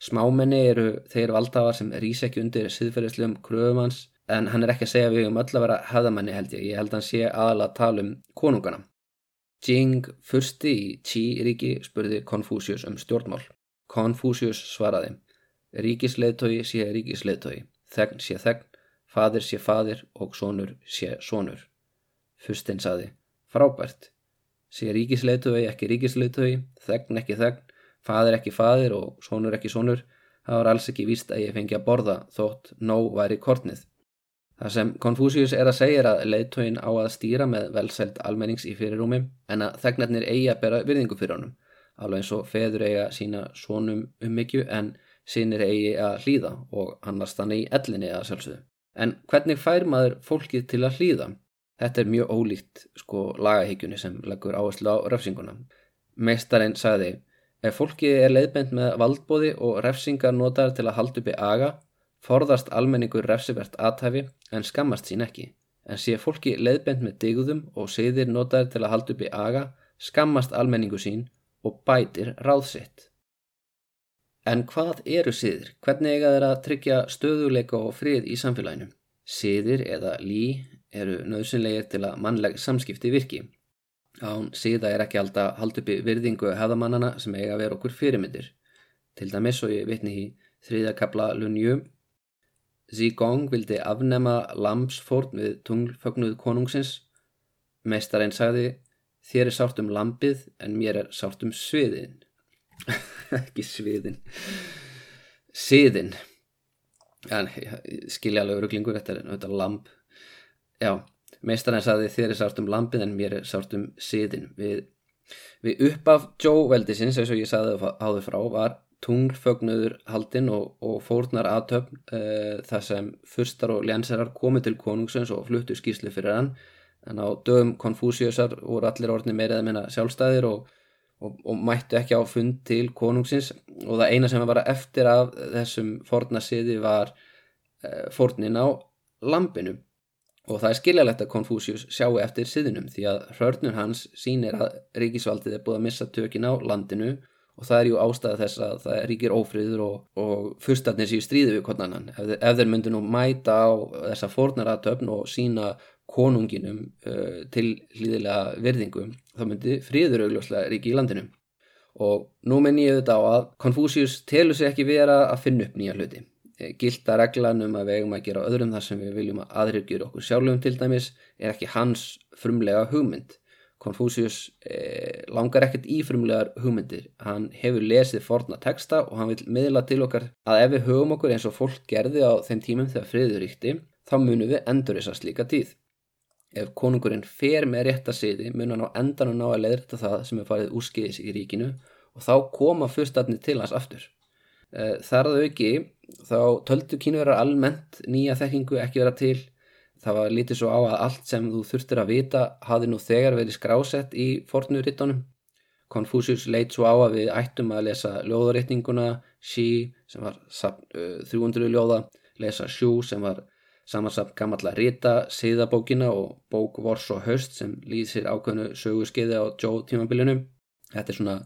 Smámenni eru þeir valdhafar sem rýs ekki undir siðferðislegum kröfumans en hann er ekki að segja við um öll að vera hefðarmenni held ég. Ég held að hann sé aðalega að tala um konungana. Jing fyrsti í Qi-ríki spurði Konfúsius um stjórnmál. Konfúsius svaraði Ríkisleðtói sé ríkisleðtói, þegn sé þegn, fadir sé fadir og sonur sé sonur. Fyrstinn saði Frábært sé ríkisleitögi ekki ríkisleitögi, þegn ekki þegn, fadir ekki fadir og sonur ekki sonur, það var alls ekki víst að ég fengi að borða þótt nóg væri kortnið. Það sem Konfúsius er að segja er að leitögin á að stýra með velsælt almennings í fyrirrúmi en að þegnarnir eigi að bera virðingu fyrir honum, alveg eins og feður eigi að sína sonum um mikju en sínir eigi að hlýða og annars þannig í ellinni að sjálfsögðu. En hvernig fær maður fólkið til að hlýða? Þetta er mjög ólíkt sko lagahyggjunni sem leggur áherslu á refsinguna. Meistarinn sagði, ef fólki er leiðbend með valdbóði og refsingar notar til að halda uppi aga, forðast almenningur refsivert aðtæfi en skammast sín ekki. En sé fólki leiðbend með digðum og siðir notar til að halda uppi aga, skammast almenningu sín og bætir ráðsitt. En hvað eru siðir? Hvernig eiga þeir að tryggja stöðuleika og frið í samfélaginu? Siðir eða lí eru nöðsynlegir til að mannleg samskipti virki. Án síða er ekki alltaf hald uppi virðingu hefðamannana sem eiga að vera okkur fyrirmyndir. Til dæmis og ég vitni í þriðakabla Lunju. Zigong vildi afnema lambsfórn við tunglfögnuð konungsins. Meistarinn sagði þér er sárt um lampið en mér er sárt um sviðin. ekki sviðin. Siðin. En skilja alveg öruglingur, þetta er náttúrulega lamp Já, meistarinn saði þér er sárt um lampin en mér er sárt um síðin. Við, við uppaf Joe-veldisins, eins og ég saði áður frá, var tunglfögnuður haldinn og, og fórnar aðtöfn uh, þar sem fyrstar og ljansarar komið til konungsins og fluttu skýslu fyrir hann. En á dögum konfúsiusar voru allir orðni meirið að minna sjálfstæðir og, og, og mættu ekki á fund til konungsins og það eina sem var eftir af þessum fórnarsiði var uh, fórnin á lampinu. Og það er skiljalegt að Konfúsius sjáu eftir siðinum því að hörnur hans sínir að ríkisvaldið er búið að missa tökin á landinu og það er jú ástæða þess að það ríkir ófríður og, og fyrstarnir séu stríði við konanann. Ef, ef þeir myndu nú mæta á þessa fornaratöfn og sína konunginum uh, til hlýðilega virðingum þá myndi fríður augljóslega ríki í landinu. Og nú menn ég auðvitað á að Konfúsius telur sig ekki vera að finna upp nýja hluti. Eh, gilda reglan um að við eigum að gera öðrum þar sem við viljum að aðrir gera okkur sjálfum til dæmis er ekki hans frumlega hugmynd. Konfúsius eh, langar ekkert í frumlegar hugmyndir. Hann hefur lesið forna texta og hann vil miðla til okkar að ef við hugum okkur eins og fólk gerði á þeim tímum þegar friður ríkti, þá munum við endur þess að slíka tíð. Ef konungurinn fer með rétta siði mun hann á endanum ná að leðrita það sem er farið úrskiðis í ríkinu og þá koma fyrstatni til hans aftur. Eh, þar að auki þá töldu kínverðar almennt nýja þekkingu ekki vera til. Það var lítið svo á að allt sem þú þurftir að vita hafi nú þegar verið skrásett í fornurittunum. Konfúsius leit svo á að við ættum að lesa ljóðaritninguna, Xi sem var 300 ljóða, lesa Xu sem var samansapn gamalla rita, Seiðabókina og bók Vors og Höst sem lýðsir ákveðnu sögurskeiði á Joe tímabilinu. Þetta er svona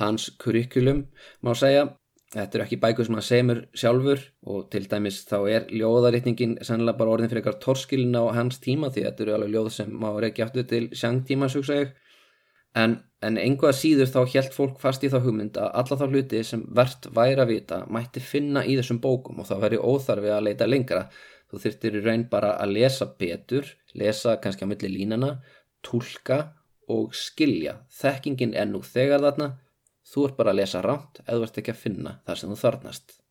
hans kurikulum má segja Þetta eru ekki bækur sem hann semur sjálfur og til dæmis þá er ljóðaritningin sannlega bara orðin fyrir eitthvað torskilin á hans tíma því þetta eru alveg ljóð sem má ekki aftur til sjangtíma, segja. En, en einhvað síður þá helt fólk fast í þá hugmynd að alla þá hluti sem verðt væri að vita mætti finna í þessum bókum og það væri óþarfi að leita lengra. Þú þurftir í raun bara að lesa betur, lesa kannski á milli línana, tólka og skilja. Þekkingin er nú þegar þarna, þú ert bara að lesa ránt eða verðt ekki að finna það sem þú þarnast.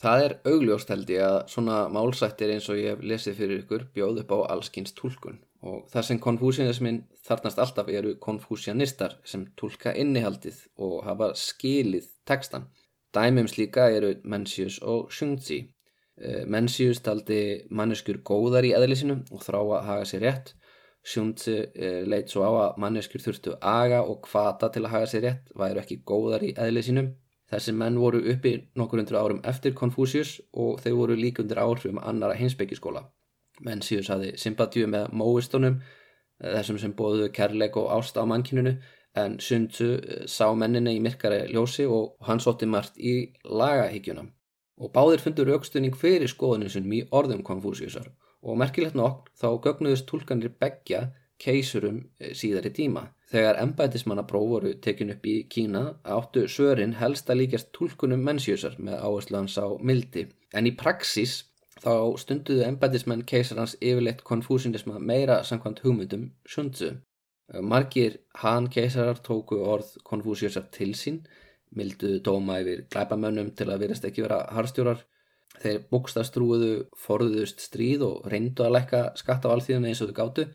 Það er augljóst held ég að svona málsættir eins og ég hef lesið fyrir ykkur bjóð upp á allskynst tólkun og það sem konfúsianismin þarnast alltaf eru konfúsianistar sem tólka innihaldið og hafa skilið tekstan. Dæmum slíka eru Mencius og Shungzi. Eh, Mencius taldi manneskur góðar í eðlisinu og þrá að haga sér rétt. Shungzi eh, leitt svo á að manneskur þurftu aga og kvata til að haga sér rétt, væru ekki góðar í eðlisinum Þessi menn voru uppi nokkur undir árum eftir Confucius og þeir voru líka undir áhrifum annara hinsbyggiskóla. Menn síðan saði sympatíu með móistónum, eh, þessum sem bóðu kærleik og ást á mannkynunu, en Sun Tzu eh, sá menninni í myrkari ljósi og hann sótti margt í lagahyggjuna. Og báðir fundur aukstunning fyrir skoðunum sem í orðum Confuciusar og merkilegt nokk þá gögnuðist tólkanir begja keisurum eh, síðari tíma. Þegar embætismannapróf voru tekin upp í Kína áttu svörin helst að líkjast tólkunum mennsjösar með áherslu hans á mildi. En í praxis þá stunduðu embætismenn keisarans yfirleitt konfúsinisma meira samkvæmt hugmyndum sjundsu. Margir hann keisarar tóku orð konfúsiusar til sín, milduðu dóma yfir glæpamönnum til að verðast ekki vera harstjórar. Þeir bókstastrúuðu, forðuðust stríð og reyndu að lekka skatt á alþýðum eins og þau gáttu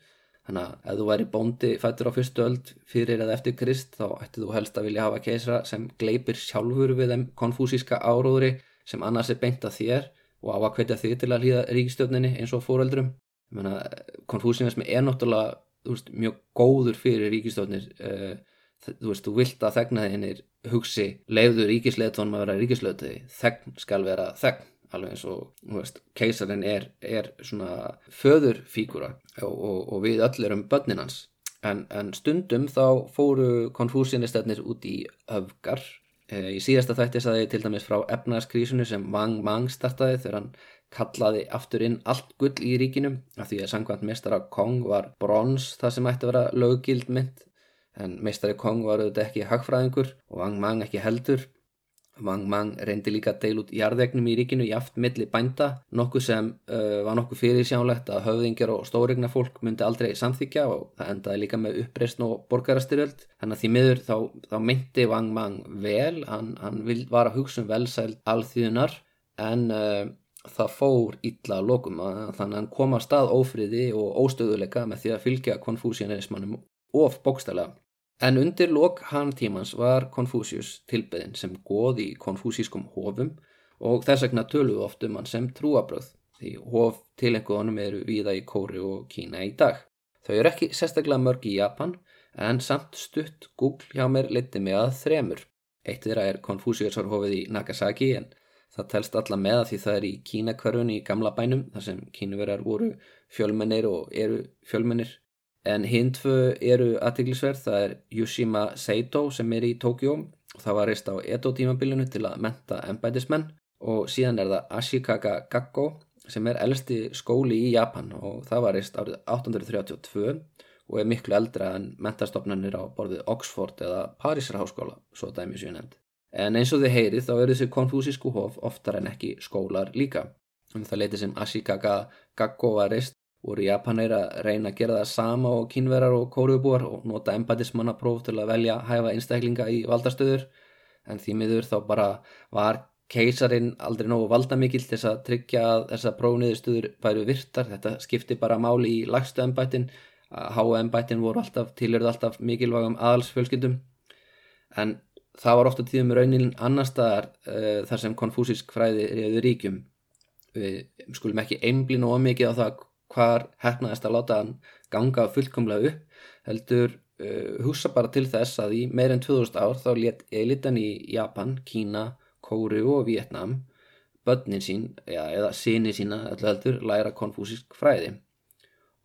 Þannig að ef þú væri bóndi fættur á fyrstu öld fyrir eða eftir Krist þá ætti þú helst að vilja hafa keisra sem gleipir sjálfur við þeim konfúsíska áróðri sem annars er beint að þér og á að hvetja þig til að hlýða ríkistjóninni eins og fóreldrum. Konfúsínismi er náttúrulega veist, mjög góður fyrir ríkistjónir. Eh, þú veist, þú vilt að þegna þinnir hugsi leiður ríkisleitónum að vera ríkislauti. Þegn skal vera þegn alveg eins og keisarinn er, er svona föðurfígura og, og, og við öll erum börninans en, en stundum þá fóru konfúsianistefnir út í öfgar e, í síðasta þætti saði til dæmis frá efnarskrísunu sem Wang Mang startaði þegar hann kallaði aftur inn allt gull í ríkinum af því að sangvænt mestara Kong var brons það sem ætti að vera löggild mynd en mestari Kong var auðvitað ekki hagfræðingur og Wang Mang ekki heldur Wang Mang reyndi líka að deil út jarðegnum í ríkinu í aft milli bænda, nokkuð sem uh, var nokkuð fyrirsjánlegt að höfðingjar og stóregna fólk myndi aldrei samþykja og það endaði líka með uppreysn og borgarastyrjöld. Þannig að því miður þá, þá myndi Wang Mang vel, hann, hann var að hugsa um velsæl alþýðunar en uh, það fór illa lokum þannig að hann kom að stað ófriði og óstöðuleika með því að fylgja konfúsianismannum of bókstælega. En undir lok hantímans var Konfúsius tilbeðin sem goð í konfúsískum hofum og þess vegna töluðu oft um hann sem trúabröð því hof tilenguðunum eru viða í Kóri og Kína í dag. Þau eru ekki sérstaklega mörg í Japan en samt stutt Google hjá mér liti mig að þremur. Eitt þeirra er Konfúsiusarhofið í Nagasaki en það telst alla með að því það er í Kínakverfun í gamla bænum þar sem kínuverjar voru fjölmennir og eru fjölmennir En hinn tvö eru aðtiklisverð, það er Yushima Seito sem er í Tókjó það var reist á Edo tímabilinu til að menta ennbætismenn og síðan er það Ashikaga Gakko sem er elsti skóli í Japan og það var reist árið 1832 og er miklu eldra en mentastofnarnir á borðið Oxford eða Parísar háskóla, svo dæmi séu nefnd. En eins og þið heyrið þá eru þessi konfúsísku hof oftar en ekki skólar líka. Um það leiti sem Ashikaga Gakko var reist voru Japanir að reyna að gera það sama og kínverar og kóruubúar og nota empatismannapróf til að velja hæfa einstaklinga í valdastöður? En því miður þá bara var keisarin aldrei nógu valdamikill til þess að tryggja að þessa prófniðurstöður væru virtar, þetta skipti bara máli í lagstu embætin, háa embætin voru alltaf, tilurði alltaf mikilvægum aðalsfjölskyldum. En það var ofta tíðum raunin annar staðar uh, þar sem konfúsisk fræði reyðu ríkjum. Við skulum ekki einblínu ómikið á það hvar hefnaðist að láta hann ganga fullkomlega upp heldur uh, hugsa bara til þess að í meirinn 2000 ár þá let elitan í Japan, Kína, Kóru og Vietnam börnin sín, ja, eða síni sína heldur læra konfúsisk fræði.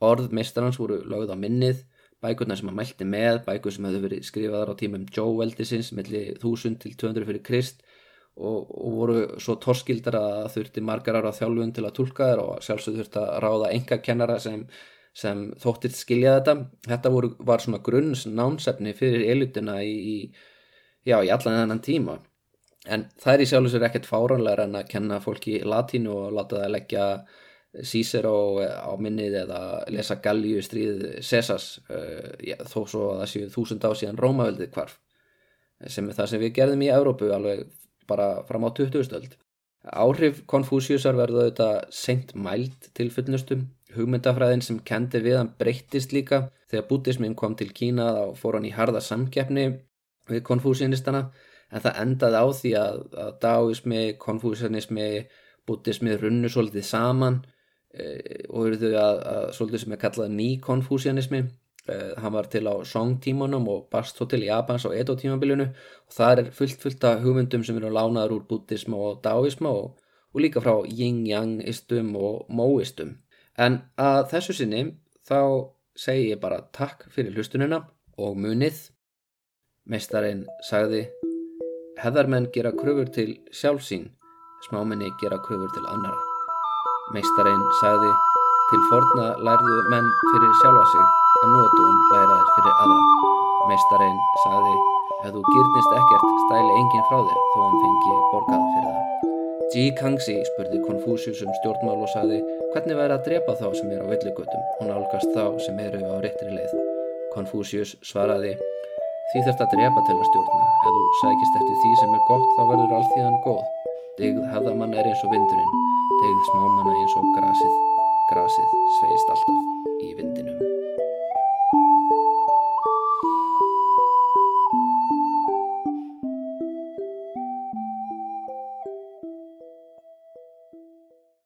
Orð meistarans voru lögð á minnið, bækurna sem hann mælti með, bækur sem hefðu verið skrifaðar á tímum Joe Veldisins millir 1000 til 200 fyrir Krist og, og voru svo torskildar að þurfti margar ára þjálfun til að tólka þér og sjálfsög þurfti að ráða enga kennara sem, sem þóttir skilja þetta. Þetta voru, var svona grunns námsefni fyrir elitina í, í, já, í allan þennan tíma. En það er í sjálfsög ekkert fáránlegar en að kenna fólki latínu og láta það leggja Cícero á minnið eða lesa Galliu stríð Cesars uh, já, þó svo að það séu þúsund á síðan Rómaveldið hvarf sem er það sem við gerðum í Európu alveg bara fram á 20. stöld. Áhrif Konfúsiusar verða auðvitað seint mælt til fullnustum. Hugmyndafræðin sem kendi við hann breyttist líka. Þegar bútismin kom til Kína þá fór hann í harða samkeppni við konfúsianistana en það endaði á því að, að daoismi, konfúsianismi, bútismi runnu svolítið saman e, og eruðu að, að svolítið sem er kallað ný konfúsianismi Uh, hann var til á Song tímanum og Bast Hotel í Japans á Edo tímabilinu og það er fullt fullt af hugmyndum sem eru lánaður úr buddhism og daoism og, og líka frá yin-yang-istum og mo-istum. En að þessu sinni þá segi ég bara takk fyrir hlustununa og munið. Meistarinn sagði Heðarmenn gera kröfur til sjálfsín, smámenni gera kröfur til annara. Meistarinn sagði Til forna lærðu menn fyrir sjálfa sig en nótum læraðir fyrir aðra. Meistarinn sagði, ef þú gyrnist ekkert stæli enginn frá þér þó hann fengi borgað fyrir það. Ji Kangxi spurði Konfúsius um stjórnmál og sagði, hvernig væri að drepa þá sem er á villugötum og nálgast þá sem eru á réttri leið. Konfúsius svaraði, því þurft að drepa til að stjórna. Ef þú sækist eftir því sem er gott þá verður allþíðan góð. Degð hefðamann er eins og vindurinn, degð smámanna eins og grasið, grasið sveist allt.